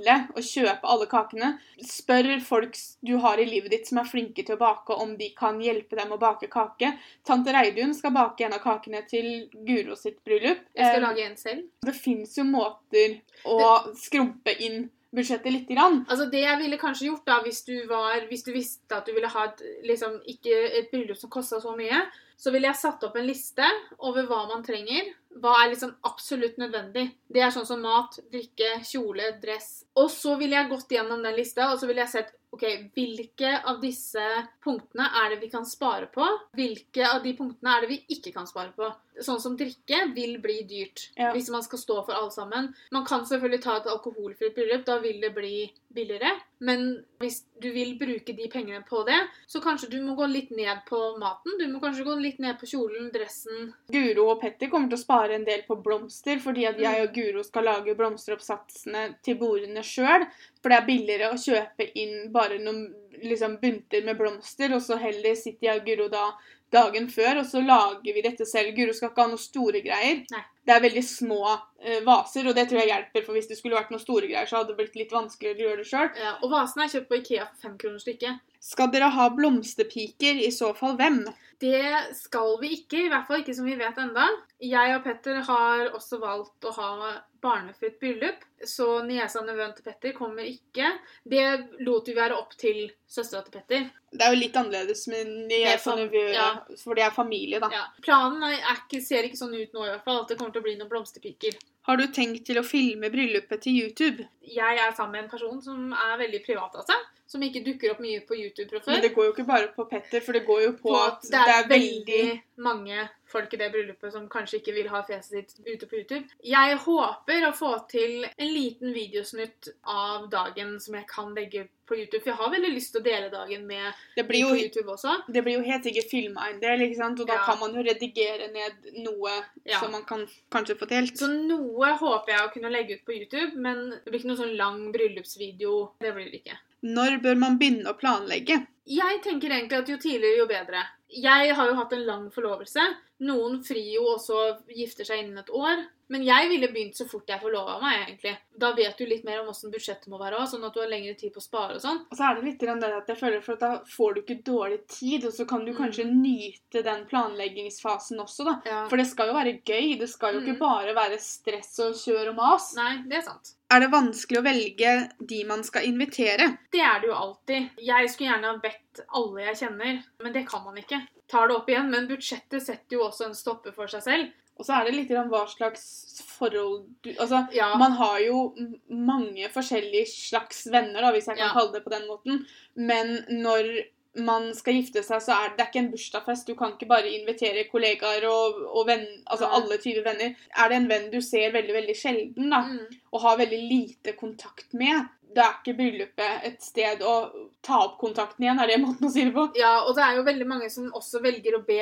Speaker 2: bestille og kjøpe alle kakene. Spør folk du har i livet ditt som er flinke til å bake, om de kan hjelpe dem å bake kake. Tante Reidun skal bake en av kakene til Guro sitt bryllup.
Speaker 1: Jeg skal
Speaker 2: Eh,
Speaker 1: lage en selv.
Speaker 2: Det fins jo måter å skrumpe inn budsjettet litt. grann.
Speaker 1: Altså Det jeg ville kanskje gjort da, hvis du, var, hvis du visste at du ville ha et, liksom, ikke et bryllup som kosta så mye, så ville jeg satt opp en liste over hva man trenger. Hva er liksom absolutt nødvendig. Det er sånn som mat, drikke, kjole, dress. Og så ville jeg gått gjennom den lista, og så ville jeg sett ok, hvilke av disse punktene er det vi kan spare på? Hvilke av de punktene er det vi ikke kan spare på? Sånn som drikke vil bli dyrt
Speaker 2: Ja.
Speaker 1: hvis man skal stå for alle sammen. Man kan selvfølgelig ta et alkoholfritt bryllup, da vil det bli billigere. Men hvis du vil bruke de pengene på det, så kanskje du må gå litt ned på maten. Du må kanskje gå litt ned på kjolen, dressen.
Speaker 2: Guro og Petter kommer til å spare en del på blomster, fordi at jeg
Speaker 1: Mm.
Speaker 2: og Guro skal lage blomsteroppsatsene til bordene sjøl. For det er billigere å kjøpe inn bare noen liksom, bunter med blomster, og så heller sitter jeg og Guro da dagen før, og så lager vi dette selv. Guro skal ikke ha noen store greier.
Speaker 1: Nei.
Speaker 2: Det er veldig små eh, vaser, og det tror jeg hjelper, for hvis det skulle vært noen store greier, så hadde det blitt litt vanskeligere å gjøre det sjøl.
Speaker 1: Ja, og vasene er kjøpt på Ikea for fem kroner stykket.
Speaker 2: Skal dere ha blomsterpiker? I så fall hvem?
Speaker 1: Det skal vi ikke, i hvert fall ikke som vi vet enda. Jeg og Petter har også valgt å ha barnefritt bryllup, så niesa og nevøen til Petter kommer ikke. Det lot vi være opp til søstera til Petter.
Speaker 2: Det er jo litt annerledes med niese og sånn,
Speaker 1: ja.
Speaker 2: for de er familie, da.
Speaker 1: Ja. Planen er, er ikke, ser ikke sånn ut nå i hvert fall, at det kommer til å bli noen blomsterpiker.
Speaker 2: Har du tenkt til å filme bryllupet til YouTube?
Speaker 1: Jeg er sammen med en person som er veldig privat av seg, som ikke dukker opp mye på YouTube fra før.
Speaker 2: Men det går jo ikke bare på Petter, for det går jo på,
Speaker 1: på
Speaker 2: at
Speaker 1: at det er, veldig mange folk i det bryllupet som kanskje ikke vil ha fjeset sitt ute på YouTube. Jeg håper å få til en liten videosnutt av dagen som jeg kan legge på YouTube. For jeg har veldig lyst til å dele dagen med
Speaker 2: Det
Speaker 1: på
Speaker 2: blir jo,
Speaker 1: YouTube også.
Speaker 2: det blir jo helt sikkert filma en del, ikke sant? og da
Speaker 1: Ja.
Speaker 2: kan man jo redigere ned noe
Speaker 1: Ja.
Speaker 2: som man kan kanskje få delt.
Speaker 1: Så noe håper jeg å kunne legge ut på YouTube, men det blir ikke noe sånn lang bryllupsvideo. Det blir det ikke.
Speaker 2: Når bør man begynne å planlegge?
Speaker 1: Jeg tenker egentlig at jo tidligere, jo bedre. Jeg har jo hatt en lang forlovelse. Noen frir jo også gifter seg innen et år. Men jeg ville begynt så fort jeg forlova meg, egentlig. Da vet du litt mer om åssen budsjettet må være òg, sånn at du har lengre tid på å spare og sånn.
Speaker 2: Og så er det litt det at jeg føler for da får du ikke dårlig tid, og så kan du
Speaker 1: Mm.
Speaker 2: kanskje nyte den planleggingsfasen også, da.
Speaker 1: Ja.
Speaker 2: For det skal jo være gøy. Det skal jo
Speaker 1: Mm.
Speaker 2: ikke bare være stress og kjør og mas.
Speaker 1: Nei, det er sant.
Speaker 2: Er det vanskelig å velge de man skal invitere?
Speaker 1: Det er det jo alltid. Jeg skulle gjerne ha bedt alle jeg kjenner, men det kan man ikke. Tar det opp igjen, men budsjettet setter jo også en stopper for seg selv.
Speaker 2: Og så er det litt hva slags forhold du Altså,
Speaker 1: Ja,
Speaker 2: man har jo mange forskjellige slags venner, da, hvis jeg kan
Speaker 1: Ja.
Speaker 2: kalle det på den måten. Men når man skal gifte seg, så er det, det er ikke en bursdagsfest. Du kan ikke bare invitere kollegaer og, og venn, altså
Speaker 1: Nei.
Speaker 2: alle typer venner. Er det en venn du ser veldig veldig sjelden, da,
Speaker 1: mm,
Speaker 2: og har veldig lite kontakt med, da er ikke bryllupet et sted å ta opp kontakten igjen, er det måten å si det på?
Speaker 1: ja, og det er jo veldig mange som også velger å be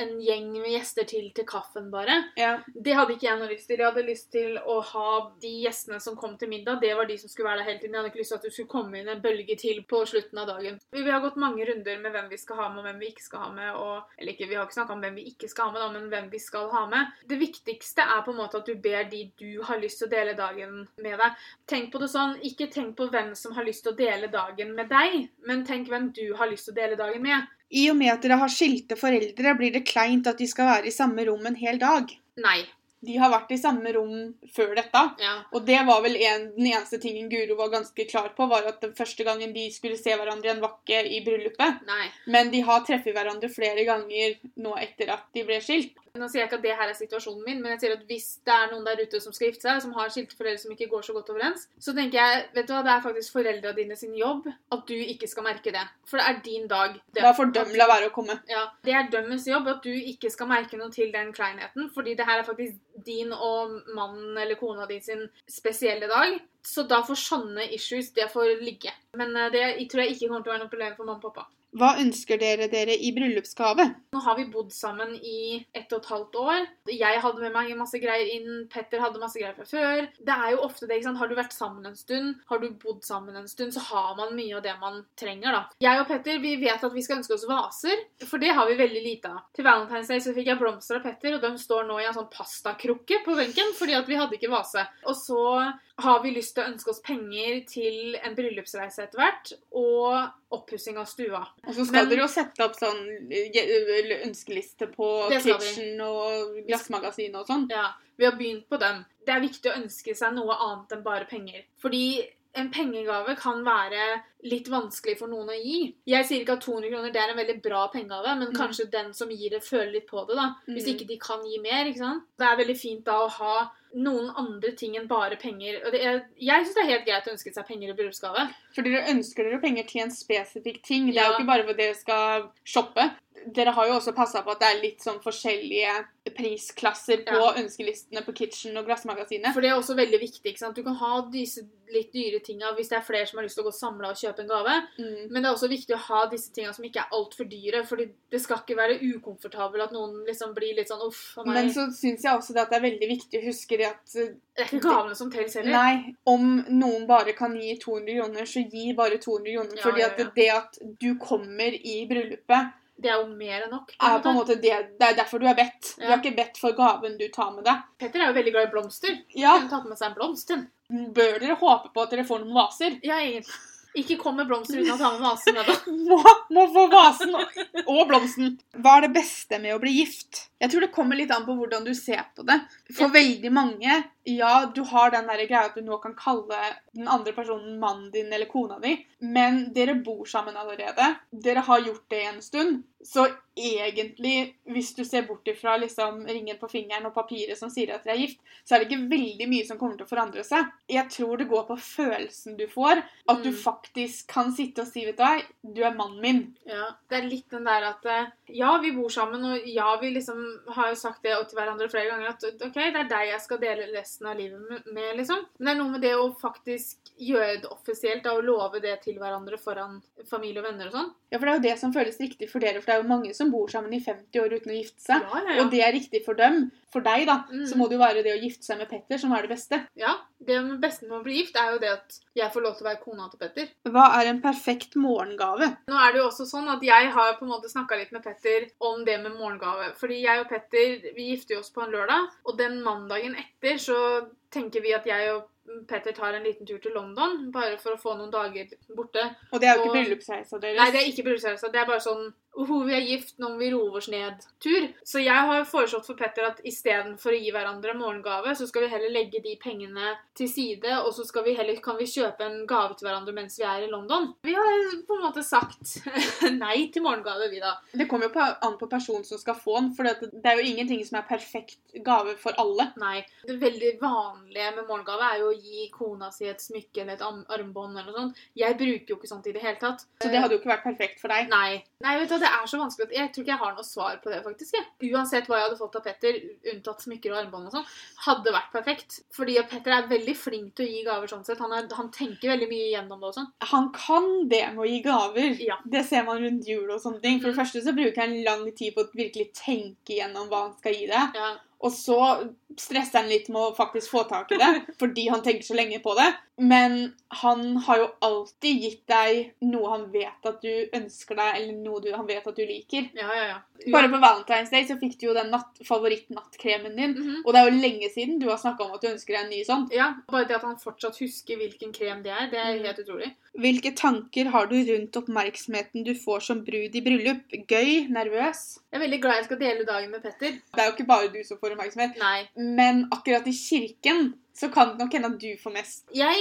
Speaker 1: en gjeng med gjester til til kaffen, bare.
Speaker 2: Ja.
Speaker 1: Det hadde ikke jeg noe lyst til. Jeg hadde lyst til å ha de gjestene som kom til middag, det var de som skulle være der hele tiden. Jeg hadde ikke lyst til at du skulle komme inn en bølge til på slutten av dagen. Vi har gått mange runder med hvem vi skal ha med, og hvem vi ikke skal ha med. Og, eller ikke, vi har ikke snakka om hvem vi ikke skal ha med, da, men hvem vi skal ha med. Det viktigste er på en måte at du ber de du har lyst til å dele dagen med deg. Tenk på det sånn, ikke tenk på hvem som har lyst til å dele dagen med deg, men tenk hvem du har lyst til å dele dagen med.
Speaker 2: I og med at dere har skilte foreldre, blir det kleint at de skal være i samme rom en hel dag.
Speaker 1: Nei.
Speaker 2: De har vært i samme rom før dette.
Speaker 1: Ja.
Speaker 2: Og det var vel en, den eneste tingen Guro var ganske klar på, var at den første gangen de skulle se hverandre igjen, var ikke i bryllupet.
Speaker 1: Nei.
Speaker 2: Men de har treffet hverandre flere ganger nå etter at de ble skilt.
Speaker 1: Nå sier jeg ikke at det her er situasjonen min, men jeg sier at hvis det er noen der ute som skal gifte seg, som har skilte foreldre som ikke går så godt overens, så tenker jeg vet du hva, det er faktisk foreldra dine sin jobb at du ikke skal merke det. For det er din dag. Det,
Speaker 2: Da får de la være å komme.
Speaker 1: Ja, Det er dømmes jobb at du ikke skal merke noe til den kleinheten, fordi det her er faktisk din og mannen eller kona di sin spesielle dag. Så da får sånne issues, det får ligge. Men eh, det jeg tror jeg ikke kommer til å være noe problem for mamma og pappa.
Speaker 2: Hva ønsker dere dere i bryllupsgave?
Speaker 1: Nå har vi bodd sammen i ett og et halvt år. Jeg hadde med meg masse greier inn, Petter hadde masse greier fra før. Det er jo ofte det, ikke sant. Har du vært sammen en stund, har du bodd sammen en stund, så har man mye av det man trenger, da. Jeg og Petter vi vet at vi skal ønske oss vaser, for det har vi veldig lite av. Til Valentine's Day så fikk jeg blomster av Petter, og de står nå i en sånn pastakrukke på benken, fordi at vi hadde ikke vase. Og så har vi lyst til å ønske oss penger til en bryllupsreise etter hvert, og oppussing av stua.
Speaker 2: Og så skal
Speaker 1: Men-
Speaker 2: dere jo sette opp sånn eh, ønskeliste på. Kitchen og Glassmagasinet og sånn.
Speaker 1: Ja, vi har begynt på dem. Det er viktig å ønske seg noe annet enn bare penger. Fordi en pengegave kan være litt vanskelig for noen å gi. Jeg sier ikke at 200 kroner det er en veldig bra pengegave, men
Speaker 2: Mm.
Speaker 1: kanskje den som gir det, føler litt på det. da. Hvis
Speaker 2: Mm.
Speaker 1: ikke de kan gi mer. ikke sant? Det er veldig fint da å ha noen andre ting enn bare penger. Og det er, jeg syns det er helt greit å ønske seg penger i bryllupsgave.
Speaker 2: For dere ønsker dere penger til en spesifikk ting. Det er jo ikke bare for dere skal shoppe. Dere har jo også passa på at det er litt sånn forskjellige prisklasser på
Speaker 1: Ja.
Speaker 2: ønskelistene på Kitchen og Glassmagasinet.
Speaker 1: For det er også veldig viktig. ikke sant? Du kan ha disse litt dyre tinga hvis det er flere som har lyst til å gå samla og kjøpe en gave.
Speaker 2: Mm.
Speaker 1: Men det er også viktig å ha disse tinga som ikke er altfor dyre. fordi det skal ikke være ukomfortabelt at noen liksom blir litt sånn uff a meg.
Speaker 2: Men så syns jeg også det at det er veldig viktig å huske det at eh,
Speaker 1: det er ikke gavene som teller heller.
Speaker 2: Nei, om noen bare kan gi 200 kroner, så gi bare 200 kroner.
Speaker 1: Ja,
Speaker 2: fordi at
Speaker 1: ja.
Speaker 2: det at du kommer i bryllupet,
Speaker 1: Det er jo mer enn nok. på
Speaker 2: på en
Speaker 1: måte.
Speaker 2: det, det er derfor du er bedt. Du
Speaker 1: har
Speaker 2: er ikke bedt for gaven du tar med deg.
Speaker 1: Petter er jo veldig glad i blomster.
Speaker 2: Ja,
Speaker 1: Kunne tatt med seg en blomst.
Speaker 2: Bør dere håpe på at dere får noen vaser?
Speaker 1: Ja, egentlig. Ikke kom med blomster uten å ta med vasen.
Speaker 2: Må, må få vasen og blomsten. Hva er det beste med å bli gift? Jeg tror det kommer litt an på hvordan du ser på det. For veldig mange, ja, du har den der greia at du nå kan kalle den andre personen mannen din eller kona di, men dere bor sammen allerede. Dere har gjort det en stund. Så egentlig, hvis du ser bort ifra liksom ringen på fingeren og papiret som sier at dere er gift, så er det ikke veldig mye som kommer til å forandre seg. Jeg tror det går på følelsen du får. At du
Speaker 1: Mm.
Speaker 2: faktisk kan sitte og si, vet du hva, du er mannen min.
Speaker 1: Ja, det er litt den der at eh, ja, vi bor sammen, og ja, vi liksom har jo sagt det til hverandre flere ganger at OK, det er deg jeg skal dele resten av livet med- liksom. Men det er noe med det å faktisk gjøre det offisielt, da, og love det til hverandre foran familie og venner og sånn.
Speaker 2: Ja, for det er jo det som føles riktig for dere, for det er jo mange som bor sammen i 50 år uten å gifte seg.
Speaker 1: Ja, ja, ja.
Speaker 2: Og det er riktig for dem. For deg, da,
Speaker 1: Mm.
Speaker 2: så må det jo være det å gifte seg med Petter som er det beste.
Speaker 1: ja, det beste med å bli gift er jo det at jeg får lov til å være kona til Petter.
Speaker 2: Hva er en perfekt morgengave?
Speaker 1: Nå er det jo også sånn at jeg har på en måte snakka litt med Petter om det med morgengave. Fordi jeg og Petter vi gifter oss på en lørdag, og den mandagen etter så tenker vi at jeg og Petter tar en liten tur til London, bare for å få noen dager borte.
Speaker 2: Og det er jo ikke
Speaker 1: Og-
Speaker 2: bryllupsreisa deres.
Speaker 1: Nei, det er ikke bryllupsreisa. Det er bare sånn Uhu, vi er gift, nå må vi roe oss ned-tur. Så jeg har foreslått for Petter at istedenfor å gi hverandre morgengave, så skal vi heller legge de pengene til side, og så skal vi heller, kan vi kjøpe en gave til hverandre mens vi er i London. Vi har på en måte sagt nei til morgengave, vi da.
Speaker 2: Det kommer jo på, an på personen som skal få den, for det det er jo ingenting som er perfekt gave for alle.
Speaker 1: Nei. Det veldig vanlige med morgengave er jo å gi kona si et smykke eller et armbånd eller noe sånt. Jeg bruker jo ikke sånt i det hele tatt.
Speaker 2: Så det hadde jo ikke vært perfekt for deg.
Speaker 1: Nei. Nei, vet du, det er så vanskelig at jeg tror ikke jeg har noe svar på det, faktisk. Jeg. Uansett hva jeg hadde fått av Petter, unntatt smykker og armbånd og sånn, hadde vært perfekt. Fordi Petter er veldig flink til å gi gaver sånn sett. Han, er, han tenker veldig mye igjennom det og sånn.
Speaker 2: Han kan det med å gi gaver.
Speaker 1: Ja.
Speaker 2: Det ser man rundt jul og sånne ting. For det
Speaker 1: mm.
Speaker 2: første så bruker han lang tid på å virkelig tenke gjennom hva han skal gi deg.
Speaker 1: Ja.
Speaker 2: Og så stresser han litt med å faktisk få tak i det, fordi han tenker så lenge på det. Men han har jo alltid gitt deg noe han vet at du ønsker deg, eller noe du, han vet at du liker.
Speaker 1: Ja, ja, ja.
Speaker 2: Bare på Valentine's Day så fikk du jo den natt, favoritt-nattkremen din.
Speaker 1: Mhm.
Speaker 2: Og det er jo lenge siden du har snakka om at du ønsker deg en ny sånn.
Speaker 1: Ja, Bare det at han fortsatt husker hvilken krem det er, det er
Speaker 2: Mhm.
Speaker 1: helt utrolig.
Speaker 2: Hvilke tanker har du rundt oppmerksomheten du får som brud i bryllup? Gøy? Nervøs?
Speaker 1: Jeg er veldig glad jeg skal dele dagen med Petter.
Speaker 2: Det er jo ikke bare du som får oppmerksomhet.
Speaker 1: Nei.
Speaker 2: Men akkurat i kirken så kan det nok hende at du får mest.
Speaker 1: Jeg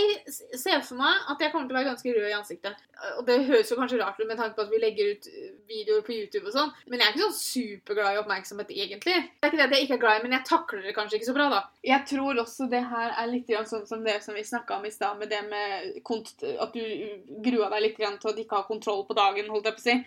Speaker 1: ser for meg at jeg kommer til å være ganske rød i ansiktet. Og det høres jo kanskje rart ut med tanke på at vi legger ut eh, videoer på YouTube og sånn, men jeg er ikke sånn superglad i oppmerksomhet egentlig. Det er ikke det at jeg ikke er glad i, men jeg takler det kanskje ikke så bra, da.
Speaker 2: Jeg tror også det her er litt grann sånn som det som vi snakka om i stad, med det med at du grua deg litt grann til at du ikke har kontroll på dagen, holdt jeg på å si.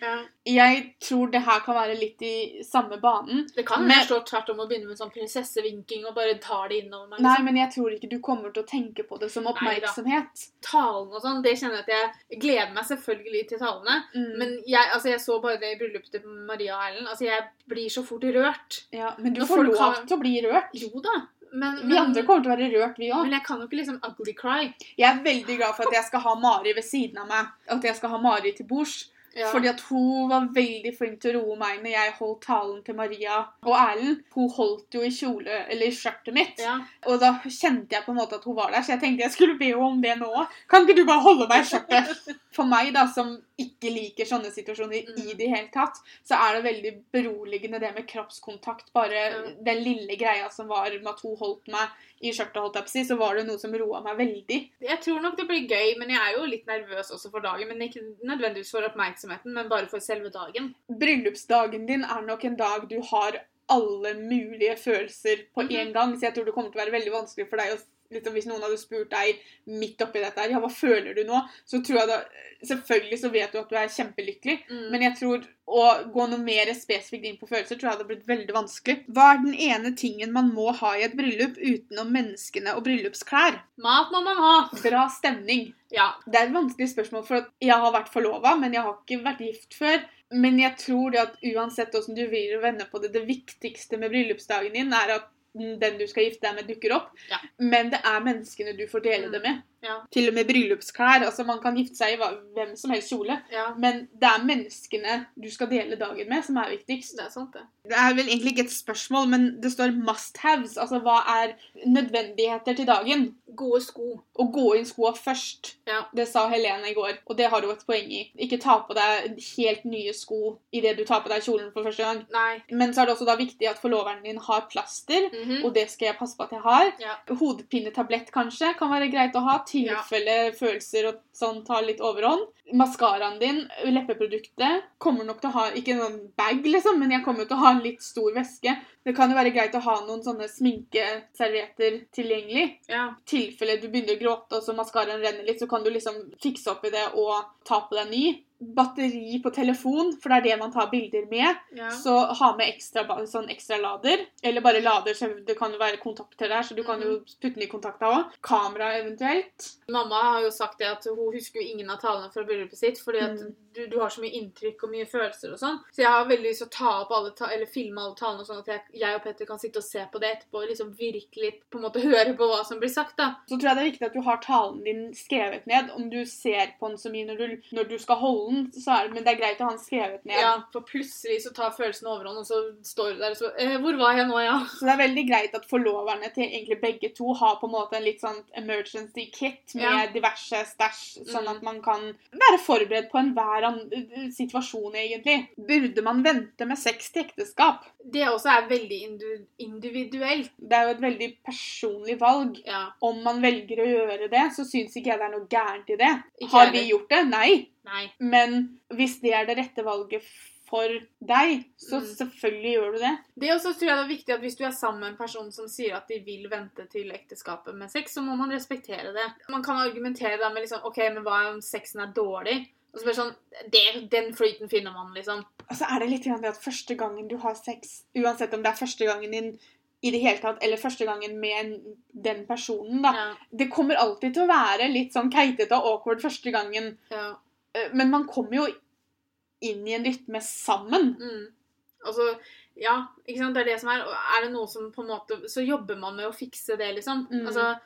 Speaker 2: Jeg tror det her kan være litt i samme banen.
Speaker 1: Det kan
Speaker 2: Men-
Speaker 1: stå tvert om å begynne med sånn prinsessevinking og bare tar det innover meg.
Speaker 2: Nei,
Speaker 1: Liksom.
Speaker 2: men jeg tror ikke du kommer til å tenke på det som oppmerksomhet.
Speaker 1: Talen og sånn, det kjenner jeg at jeg gleder meg selvfølgelig til talene.
Speaker 2: Mm.
Speaker 1: Men jeg, altså, jeg så bare det i bryllupet til Maria og Erlend. Altså, jeg blir så fort rørt.
Speaker 2: ja, men du
Speaker 1: Når
Speaker 2: får lov
Speaker 1: har-
Speaker 2: til å bli rørt.
Speaker 1: Jo da. Men,
Speaker 2: Vi andre kommer til å være rørt, vi òg.
Speaker 1: men jeg kan jo ikke liksom ugly cry.
Speaker 2: Jeg er veldig glad for at jeg skal ha Mari ved siden av meg. At jeg skal ha Mari til bords.
Speaker 1: Ja.
Speaker 2: Fordi at hun var veldig flink til å roe meg når jeg holdt talen til Maria og Erlend. Hun holdt jo i kjole, eller i skjørtet mitt.
Speaker 1: ja.
Speaker 2: Og da kjente jeg på en måte at hun var der, så jeg tenkte jeg skulle be henne om det nå. Kan ikke du bare holde meg i skjørtet? For meg, da, som ikke liker sånne situasjoner i
Speaker 1: Mm.
Speaker 2: det hele tatt, så er det veldig beroligende det med kroppskontakt. Bare
Speaker 1: mm.
Speaker 2: den lille greia som var med at hun holdt meg i skjørtet, holdt jeg på å si, så var det noe som roa meg veldig.
Speaker 1: Jeg tror nok det blir gøy, men jeg er jo litt nervøs også for dagen. Men ikke nødvendigvis for oppmerksomheten, men bare for selve dagen.
Speaker 2: Bryllupsdagen din er nok en dag du har alle mulige følelser på én mm -hmm. gang, så jeg tror det kommer til å være veldig vanskelig for deg å liksom, Hvis noen hadde spurt deg midt oppi dette her, ja, hva føler du nå? Så tror jeg da Selvfølgelig så vet du at du er kjempelykkelig,
Speaker 1: Mm.
Speaker 2: men jeg tror å gå noe mer spesifikt inn på følelser tror jeg hadde blitt veldig vanskelig. Hva er den ene tingen man må ha i et bryllup utenom menneskene og bryllupsklær?
Speaker 1: Mat må man ha!
Speaker 2: Bra stemning.
Speaker 1: Ja.
Speaker 2: Det er et vanskelig spørsmål, for at jeg har vært forlova, men jeg har ikke vært gift før. Men jeg tror det at uansett hvordan du vrir og vender på det, det viktigste med bryllupsdagen din er at den du skal gifte deg med, dukker opp.
Speaker 1: Ja.
Speaker 2: Men det er menneskene du får dele
Speaker 1: Mm.
Speaker 2: det med.
Speaker 1: Ja.
Speaker 2: Til og med bryllupsklær. altså Man kan gifte seg i hvem som helst kjole.
Speaker 1: ja.
Speaker 2: Men det er menneskene du skal dele dagen med, som er viktigst.
Speaker 1: Det er sant, det.
Speaker 2: Det er vel egentlig ikke et spørsmål, men det står 'must haves'. Altså hva er nødvendigheter til dagen?
Speaker 1: Gode sko.
Speaker 2: Å gå inn skoa først.
Speaker 1: Ja.
Speaker 2: Det sa Helene i går, og det har hun et poeng i. Ikke ta på deg helt nye sko idet du tar på deg kjolen for første gang.
Speaker 1: Nei.
Speaker 2: Men så er det også da viktig at forloveren din har plaster,
Speaker 1: Mhm.
Speaker 2: og det skal jeg passe på at jeg har.
Speaker 1: Ja.
Speaker 2: Hodepinetablett kanskje kan være greit å ha, tilfelle følelser og sånn tar litt overhånd. Maskaraen din, leppeproduktet, kommer nok til å ha ikke noen bag, liksom, men jeg kommer til å ha en litt stor veske. Det kan jo være greit å ha noen sånne sminkeservietter tilgjengelig.
Speaker 1: Ja.
Speaker 2: I tilfelle du begynner å gråte og så maskaraen renner litt, så kan du liksom fikse opp i det og ta på deg ny. Batteri på telefon, for det er det man tar bilder med.
Speaker 1: ja.
Speaker 2: Så ha med ekstra, sånn ekstra lader. Eller bare lader, så det kan jo være kontakter der, så du kan jo putte den i kontakta òg. Kamera eventuelt.
Speaker 1: Mamma har jo sagt det at hun husker jo ingen av talene fra bryllupet sitt, fordi at
Speaker 2: Mm.
Speaker 1: du, du har så mye inntrykk og mye følelser og sånn. Så jeg har veldig lyst til å ta opp alle ta eller filme alle talene, sånn at jeg, jeg og Petter kan sitte og se på det etterpå og liksom virkelig på en måte høre på hva som blir sagt, da.
Speaker 2: Så tror jeg det er viktig at du har talen din skrevet ned. Om du ser på den så mye når du, når du skal holde den, så er det, men det er greit å ha den skrevet ned.
Speaker 1: Ja, for plutselig så tar følelsen overhånd, og så står du der og så eh, Hvor var jeg nå, ja?
Speaker 2: Så det er veldig greit at forloverne til egentlig begge to har på en måte en litt sånn emergency kit med
Speaker 1: Ja.
Speaker 2: diverse stæsj, sånn
Speaker 1: Mm.
Speaker 2: at man kan være forberedt på enhver situasjon, egentlig. Burde man vente med sex til ekteskap?
Speaker 1: Det også er veldig indu individuelt.
Speaker 2: Det er jo et veldig personlig valg.
Speaker 1: Ja.
Speaker 2: Om man velger å gjøre det, så syns ikke jeg det er noe gærent i det.
Speaker 1: Ikke
Speaker 2: Har vi gjort det? Nei.
Speaker 1: Nei.
Speaker 2: Men hvis det er det rette valget for deg, så
Speaker 1: Mm.
Speaker 2: selvfølgelig gjør du det.
Speaker 1: Det også tror jeg det er viktig at Hvis du er sammen med en person som sier at de vil vente til ekteskapet med sex, så må man respektere det. Man kan argumentere da med liksom OK, men hva om sexen er dårlig? Og så bare sånn det, Den flyten finner man, liksom.
Speaker 2: Og så er det litt det at første gangen du har sex, uansett om det er første gangen din i det hele tatt, eller første gangen med den personen, da.
Speaker 1: Ja,
Speaker 2: Det kommer alltid til å være litt sånn keitete og awkward første gangen.
Speaker 1: ja.
Speaker 2: Eh, Men man kommer jo inn i en rytme sammen.
Speaker 1: Mm. Altså, ja, ikke sant, det er det som er. Og er det noe som på en måte Så jobber man med å fikse det, liksom.
Speaker 2: Mm.
Speaker 1: Altså,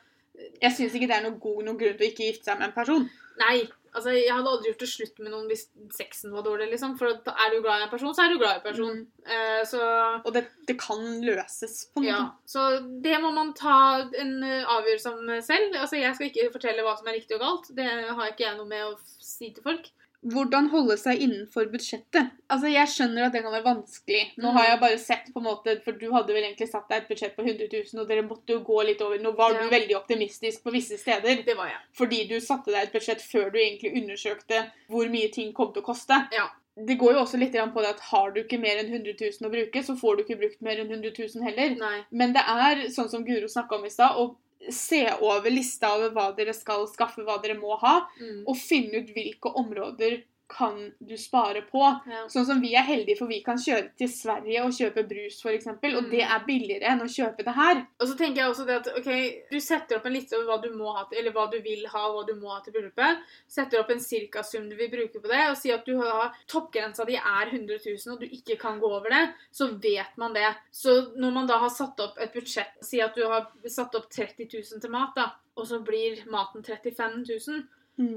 Speaker 2: Jeg syns ikke det er noe god noen grunn til å ikke gifte seg med en person.
Speaker 1: nei. Altså, jeg hadde aldri gjort det slutt med noen hvis sexen var dårlig, liksom. For er du glad i en person, så er du glad i en person. Eh, så
Speaker 2: Og det, det kan løses på en
Speaker 1: Ja, så det må man ta en eh, avgjørelse om selv. Altså, Jeg skal ikke fortelle hva som er riktig og galt. Det har ikke jeg noe med å si til folk.
Speaker 2: Hvordan holde seg innenfor budsjettet? Altså, Jeg skjønner at det kan være vanskelig. Nå
Speaker 1: Mm.
Speaker 2: har jeg bare sett på en måte, For du hadde vel egentlig satt deg et budsjett på 100 000, og dere måtte jo gå litt over. Nå var
Speaker 1: Ja.
Speaker 2: du veldig optimistisk på visse steder.
Speaker 1: Det var jeg.
Speaker 2: Fordi du satte deg et budsjett før du egentlig undersøkte hvor mye ting kom til å koste.
Speaker 1: Ja.
Speaker 2: Det går jo også litt på det at har du ikke mer enn 100 000 å bruke, så får du ikke brukt mer enn 100 000 heller.
Speaker 1: Nei.
Speaker 2: Men det er, sånn som Guro snakka om i stad, å se over lista over hva dere skal skaffe, hva dere må ha,
Speaker 1: Mm.
Speaker 2: og finne ut hvilke områder kan du spare på.
Speaker 1: Ja.
Speaker 2: Sånn som vi er heldige, for vi kan kjøre til Sverige og kjøpe brus, f.eks., og
Speaker 1: Mm.
Speaker 2: det er billigere enn å kjøpe det her.
Speaker 1: Og så tenker jeg også det at ok, Du setter opp en liste over hva du må ha til, eller hva du vil ha og hva du må ha til bryllupet. Setter opp en cirkasum du vil bruke på det, og sier at du har toppgrensa di er 100 000, og du ikke kan gå over det. Så vet man det. Så når man da har satt opp et budsjett, si at du har satt opp 30 000 til mat, da, og så blir maten 35 000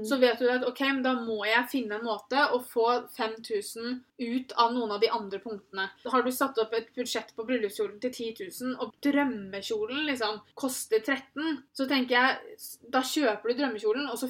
Speaker 1: så vet du at ok, men da må jeg finne en måte å få 5000 ut av noen av de andre punktene. Har du satt opp et budsjett på bryllupskjolen til 10 000, og drømmekjolen liksom koster 13 så tenker jeg da kjøper du drømmekjolen, og så,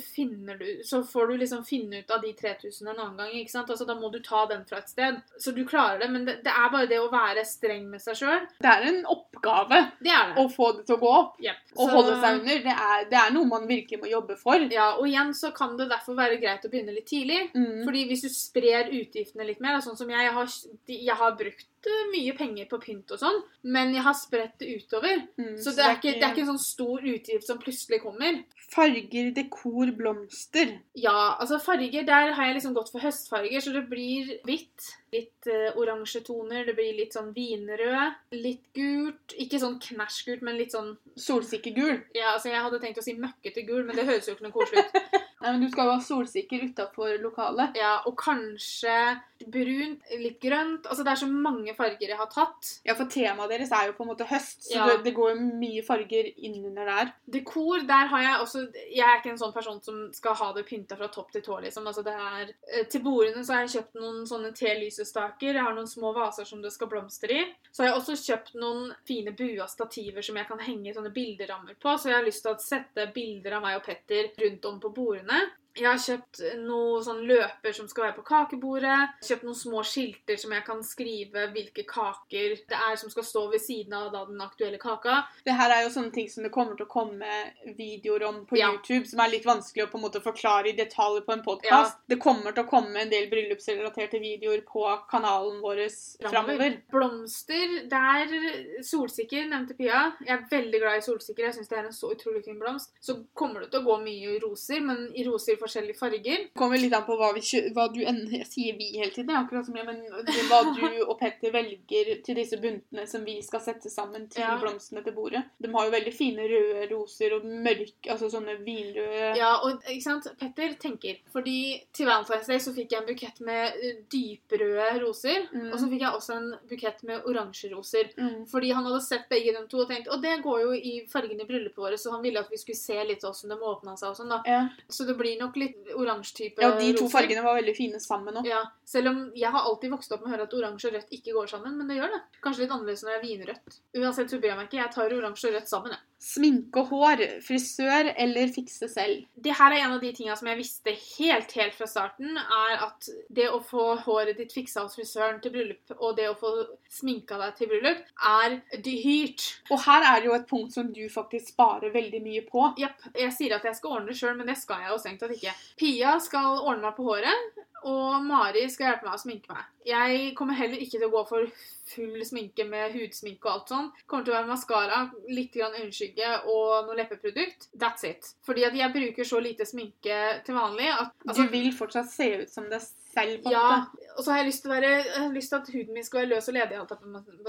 Speaker 1: du, så får du liksom finne ut av de 3000 en annen gang. ikke sant? Altså Da må du ta den fra et sted. Så du klarer det, men det, det er bare det å være streng med seg sjøl.
Speaker 2: Det er en oppgave
Speaker 1: Det er det.
Speaker 2: å få det til å gå opp.
Speaker 1: Yep.
Speaker 2: Å holde seg under. Det er, det er noe man virkelig må jobbe for.
Speaker 1: Ja, og igjen så kan det derfor være greit å begynne litt tidlig.
Speaker 2: Mm.
Speaker 1: Fordi hvis du sprer utgiftene litt mer, sånn som jeg, jeg har, jeg har brukt eh, mye penger på pynt og sånn, men jeg har spredt det utover.
Speaker 2: Mm,
Speaker 1: Så det er, ikke, det er ikke en sånn stor utgift som plutselig kommer.
Speaker 2: Farger, dekor, blomster.
Speaker 1: Ja, altså farger, der har jeg liksom gått for høstfarger, så det blir hvitt. Litt uh, oransje toner, det blir litt sånn vinrød, litt gult. Ikke sånn knæsjgult, men litt sånn
Speaker 2: Solsikkegul.
Speaker 1: Ja, altså jeg hadde tenkt å si møkkete gul, men det høres jo ikke noe koselig ut.
Speaker 2: Nei, men du skal jo ha solsikker utafor lokalet.
Speaker 1: Ja, og kanskje brunt, litt grønt. Altså, det er så mange farger jeg har tatt.
Speaker 2: Ja, for temaet deres er jo på en måte høst, så
Speaker 1: Ja.
Speaker 2: det, det går jo mye farger innunder der.
Speaker 1: Dekor, der har jeg også Jeg er ikke en sånn person som skal ha det pynta fra topp til tå, liksom. Altså, det er, eh, til bordene så har jeg kjøpt noen sånne telysestaker. Jeg har noen små vaser som det skal blomstre i. Så har jeg også kjøpt noen fine bua stativer som jeg kan henge sånne bilderammer på. Så jeg har lyst til å sette bilder av meg og Petter rundt om på bordene. она Jeg har kjøpt noen sånn løper som skal være på kakebordet. Kjøpt noen små skilter som jeg kan skrive hvilke kaker det er som skal stå ved siden av da den aktuelle kaka.
Speaker 2: Det her er jo sånne ting som det kommer til å komme videoer om på
Speaker 1: Ja.
Speaker 2: YouTube, som er litt vanskelig å på en måte forklare i detalj på en podkast. Det kommer til å komme en del bryllupsrelaterte videoer på kanalen vår framover.
Speaker 1: Blomster, der Solsikker nevnte Pia. Jeg er veldig glad i solsikker. Jeg syns det er en så utrolig fin blomst. Så kommer det til å gå mye i roser, men i roser i forskjellige farger.
Speaker 2: Det kommer litt an på hva, vi, hva du Jeg sier vi hele tiden, akkurat som jeg, men hva du og Petter velger til disse buntene som vi skal sette sammen til
Speaker 1: Ja.
Speaker 2: blomstene til bordet. De har jo veldig fine røde roser og mørke, altså sånne vinrøde
Speaker 1: Ja, og ikke sant, Petter tenker Fordi til Valentine's Day så fikk jeg en bukett med eh, dyprøde roser.
Speaker 2: Mm.
Speaker 1: Og så fikk jeg også en bukett med oransje roser.
Speaker 2: Mm.
Speaker 1: Fordi han hadde sett begge de to og tenkt Og det går jo i fargene i bryllupet vårt, så han ville at vi skulle se litt åssen de åpna seg og sånn, da.
Speaker 2: Ja.
Speaker 1: Så det blir nok litt oransje type
Speaker 2: ja, de to
Speaker 1: roser.
Speaker 2: fargene var veldig fine sammen òg.
Speaker 1: Ja, selv om jeg har alltid vokst opp med å høre at oransje og rødt ikke går sammen, men det gjør det. Kanskje litt annerledes når det er vinrødt. Uansett så bryr jeg meg ikke. Jeg tar oransje og rødt sammen, jeg.
Speaker 2: Sminke og hår, frisør eller fikse selv.
Speaker 1: Det her er en av de tinga som jeg visste helt, helt fra starten, er at det å få håret ditt fiksa hos frisøren til bryllup, og det å få sminka deg til bryllup, er dyrt.
Speaker 2: Og her er det jo et punkt som du faktisk sparer veldig mye på.
Speaker 1: Japp. Jeg sier at jeg skal ordne det sjøl, men det skal jeg jo strengt tatt ikke. Pia skal ordne meg på håret, og Mari skal hjelpe meg å sminke meg. Jeg kommer heller ikke til å gå for full sminke med hudsminke og alt sånn. Kommer til å være maskara, litt øyenskygge og noe leppeprodukt. That's it. Fordi at jeg bruker så lite sminke til vanlig at altså,
Speaker 2: du vil fortsatt se ut som deg selv, på en
Speaker 1: ja,
Speaker 2: måte.
Speaker 1: og så har jeg lyst til være Jeg har lyst til at huden min skal være løs og ledig.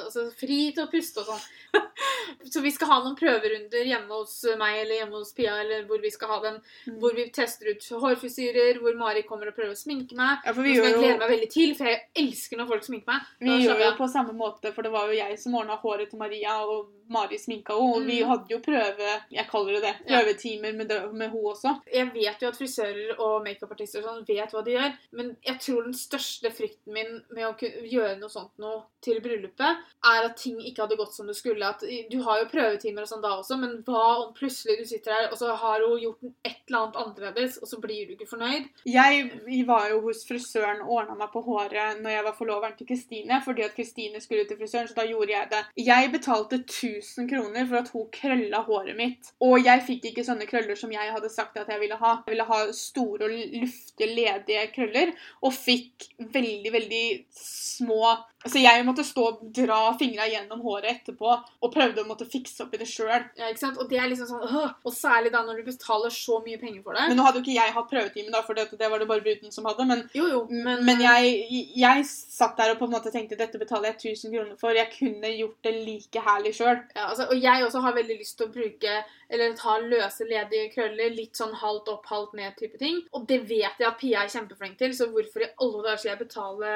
Speaker 1: Altså, fri til å puste og sånn. så vi skal ha noen prøverunder hjemme hos meg eller hjemme hos Pia, eller hvor vi skal ha dem.
Speaker 2: Mm.
Speaker 1: Hvor vi tester ut hårfrisyrer, hvor Mari kommer og prøver å sminke meg.
Speaker 2: Ja, for vi gjør
Speaker 1: jeg gleder meg veldig til, for jeg elsker når folk sminker meg.
Speaker 2: Vi gjør jo på samme måte, for det var jo jeg som ordna håret til Maria, og Mari sminka henne. Og vi
Speaker 1: Mm.
Speaker 2: hadde jo prøve Jeg kaller det det. Prøvetimer med, med henne også.
Speaker 1: Jeg vet jo at frisører og makeupartister og sånn vet hva de gjør, men jeg tror den største frykten min med å kunne gjøre noe sånt noe til bryllupet, er at ting ikke hadde gått som det skulle. At du har jo prøvetimer og sånn da også, men hva om plutselig du sitter her, og så har hun gjort et eller annet annerledes, og så blir du ikke fornøyd?
Speaker 2: Jeg var jo hos frisøren og ordna meg på håret når jeg var forloveren til Kristine, fordi at Kristine skulle til frisøren, så da gjorde jeg det. Jeg betalte 1000 kroner for at hun krølla håret mitt, og jeg fikk ikke sånne krøller som jeg hadde sagt at jeg ville ha. Jeg ville ha store og luftige, ledige krøller, og fikk veldig, veldig små Altså, jeg måtte stå og dra fingra gjennom håret etterpå, og prøvde å måtte fikse opp i det sjøl.
Speaker 1: Ja, ikke sant? Og det er liksom sånn, øh, og særlig da når du betaler så mye penger for det.
Speaker 2: Men nå hadde jo ikke jeg hatt prøvetime, da, for det, det var det bare bruden som hadde. men
Speaker 1: jo, jo,
Speaker 2: Men,
Speaker 1: men,
Speaker 2: jeg, jeg satt der og på en måte tenkte dette betaler jeg 1000 kroner for. Jeg kunne gjort det like herlig sjøl.
Speaker 1: Ja, altså, og jeg også har veldig lyst til å bruke eller ta løse, ledige krøller. Litt sånn halvt opp, halvt ned type ting. Og det vet jeg at Pia er kjempeflink til, så hvorfor i alle dager skal jeg betale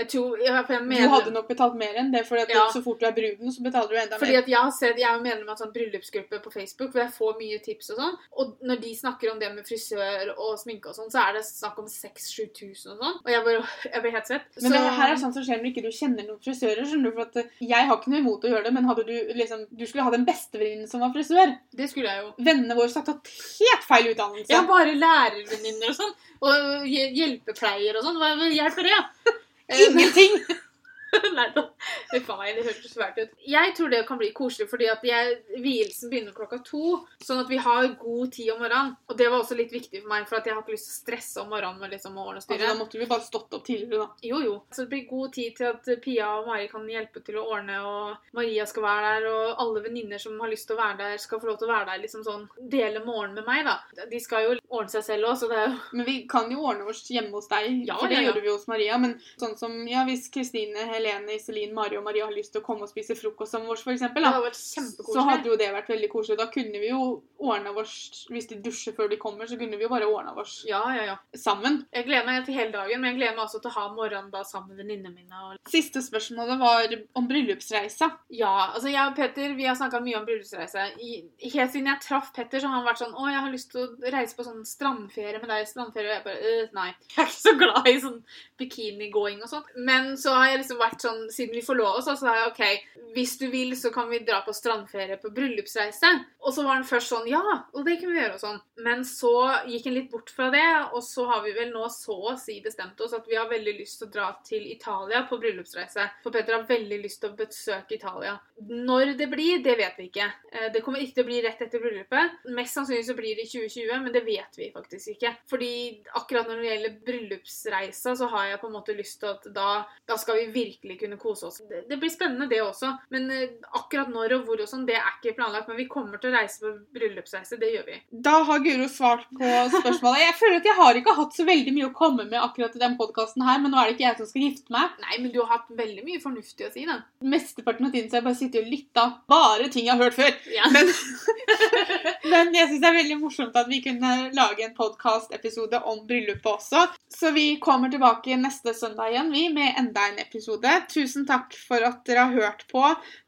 Speaker 1: Jeg tror ja, for
Speaker 2: Du hadde nok betalt mer enn det, for
Speaker 1: Ja.
Speaker 2: så fort du er bruden, så betaler du enda mer.
Speaker 1: fordi at Jeg har sett, jeg er medlem av en sånn bryllupsgruppe på Facebook hvor jeg får mye tips. Og sånn Og når de snakker om det med frisør og sminke, og sånn, så er det snakk om 6000-7000 og sånn. Og jeg bare, jeg blir helt svett.
Speaker 2: Men det her er sånn som skjer når ikke du kjenner noen frisører. skjønner du, for at eh, Jeg har ikke noe imot å gjøre det, men hadde du liksom Du skulle hatt en bestevenninne som var frisør.
Speaker 1: Det skulle jeg jo.
Speaker 2: Vennene våre har tatt helt feil utdannelse.
Speaker 1: Har bare lærervenninner og sånn. Og hjelpepleier og sånn. Hva hjelper det? Eh,
Speaker 2: Ingenting!
Speaker 1: Nei da. Huff a meg, det hørtes svært ut. Jeg tror det kan bli koselig, fordi at jeg, vielsen begynner klokka to. Sånn at vi har god tid om morgenen. Og det var også litt viktig for meg, for at jeg har ikke lyst til å stresse om morgenen med liksom å ordne og
Speaker 2: Altså,
Speaker 1: styre.
Speaker 2: da måtte vi bare stått opp tidligere, da.
Speaker 1: Jo, jo. Så det blir god tid til at Pia og Mari kan hjelpe til å ordne, og Maria skal være der, og alle venninner som har lyst til å være der, skal få lov til å være der, liksom sånn dele morgenen med meg, da. De skal jo ordne seg selv òg, så det er jo
Speaker 2: Men vi kan jo ordne oss hjemme hos deg,
Speaker 1: Ja,
Speaker 2: for det
Speaker 1: ja, ja.
Speaker 2: gjorde vi hos Maria. Men sånn som ja, hvis Kristine Helene, Iselin, Mari og Maria har lyst til å komme og spise frokost sammen med oss, f.eks.,
Speaker 1: hadde
Speaker 2: så hadde jo det vært veldig koselig. Da kunne vi jo ordna oss Hvis de dusjer før de kommer, så kunne vi jo bare ordna oss
Speaker 1: Ja, ja, ja.
Speaker 2: sammen.
Speaker 1: Jeg gleder meg til hele dagen, men jeg gleder meg også til å ha morgenen da sammen med venninnene mine. Og...
Speaker 2: Siste spørsmålet var om bryllupsreisa.
Speaker 1: Ja, altså jeg og Petter vi har snakka mye om bryllupsreise. I, helt siden jeg traff Petter, så har han vært sånn Å, jeg har lyst til å reise på sånn strandferie med deg. Strandferie. Og jeg bare øh, Nei. Jeg er ikke så glad i sånn bikinigåing og sånt. Men så har jeg liksom vært sånn Siden vi forlova oss, så sa jeg OK, hvis du vil, så kan vi dra på strandferie på bryllupsreise. Og så var han først sånn Ja, og det kan vi gjøre, og sånn. Men så gikk han litt bort fra det, og så har vi vel nå så å si bestemt oss at vi har veldig lyst til å dra til Italia på bryllupsreise. For Petter har veldig lyst til å besøke Italia. Når det blir, det vet vi ikke. Eh, Det kommer ikke til å bli rett etter bryllupet. Mest sannsynlig så blir det i 2020, men det vet vi faktisk ikke. Fordi akkurat når det gjelder bryllupsreisa, så har jeg på en måte lyst til at da, da skal vi virkelig kunne kose oss. Det, det blir spennende, det også. Men eh, akkurat når og hvor og sånn, det er ikke planlagt. Men vi kommer til å reise med bryllupsreise. Det gjør vi.
Speaker 2: Da har Guro svart på spørsmålet. Jeg føler at jeg har ikke hatt så veldig mye å komme med akkurat i den podkasten her, men nå er det ikke jeg som skal gifte meg.
Speaker 1: Nei, men du har hatt veldig mye fornuftig å si, da.
Speaker 2: Mesteparten av tiden så har jeg bare sittet og lytta. Bare ting jeg har hørt før.
Speaker 1: Ja.
Speaker 2: Men, men jeg syns det er veldig morsomt at vi kunne lage en podkastepisode om bryllupet også. Så vi kommer tilbake neste søndag igjen, vi, med enda en episode. Tusen takk for at dere har hørt på.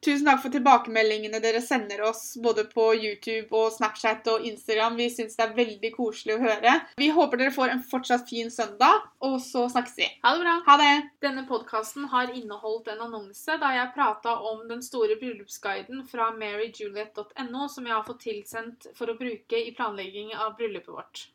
Speaker 2: Tusen takk for tilbakemeldingene dere sender oss både på YouTube og Snapchat og Instagram. Vi syns det er veldig koselig å høre. Vi håper dere får en fortsatt fin søndag, og så snakkes vi.
Speaker 1: Ha det bra.
Speaker 2: Ha det!
Speaker 1: Denne podkasten har inneholdt en annonse da jeg prata om den store bryllupsguiden fra maryjuliet.no, som jeg har fått tilsendt for å bruke i planlegging av bryllupet vårt.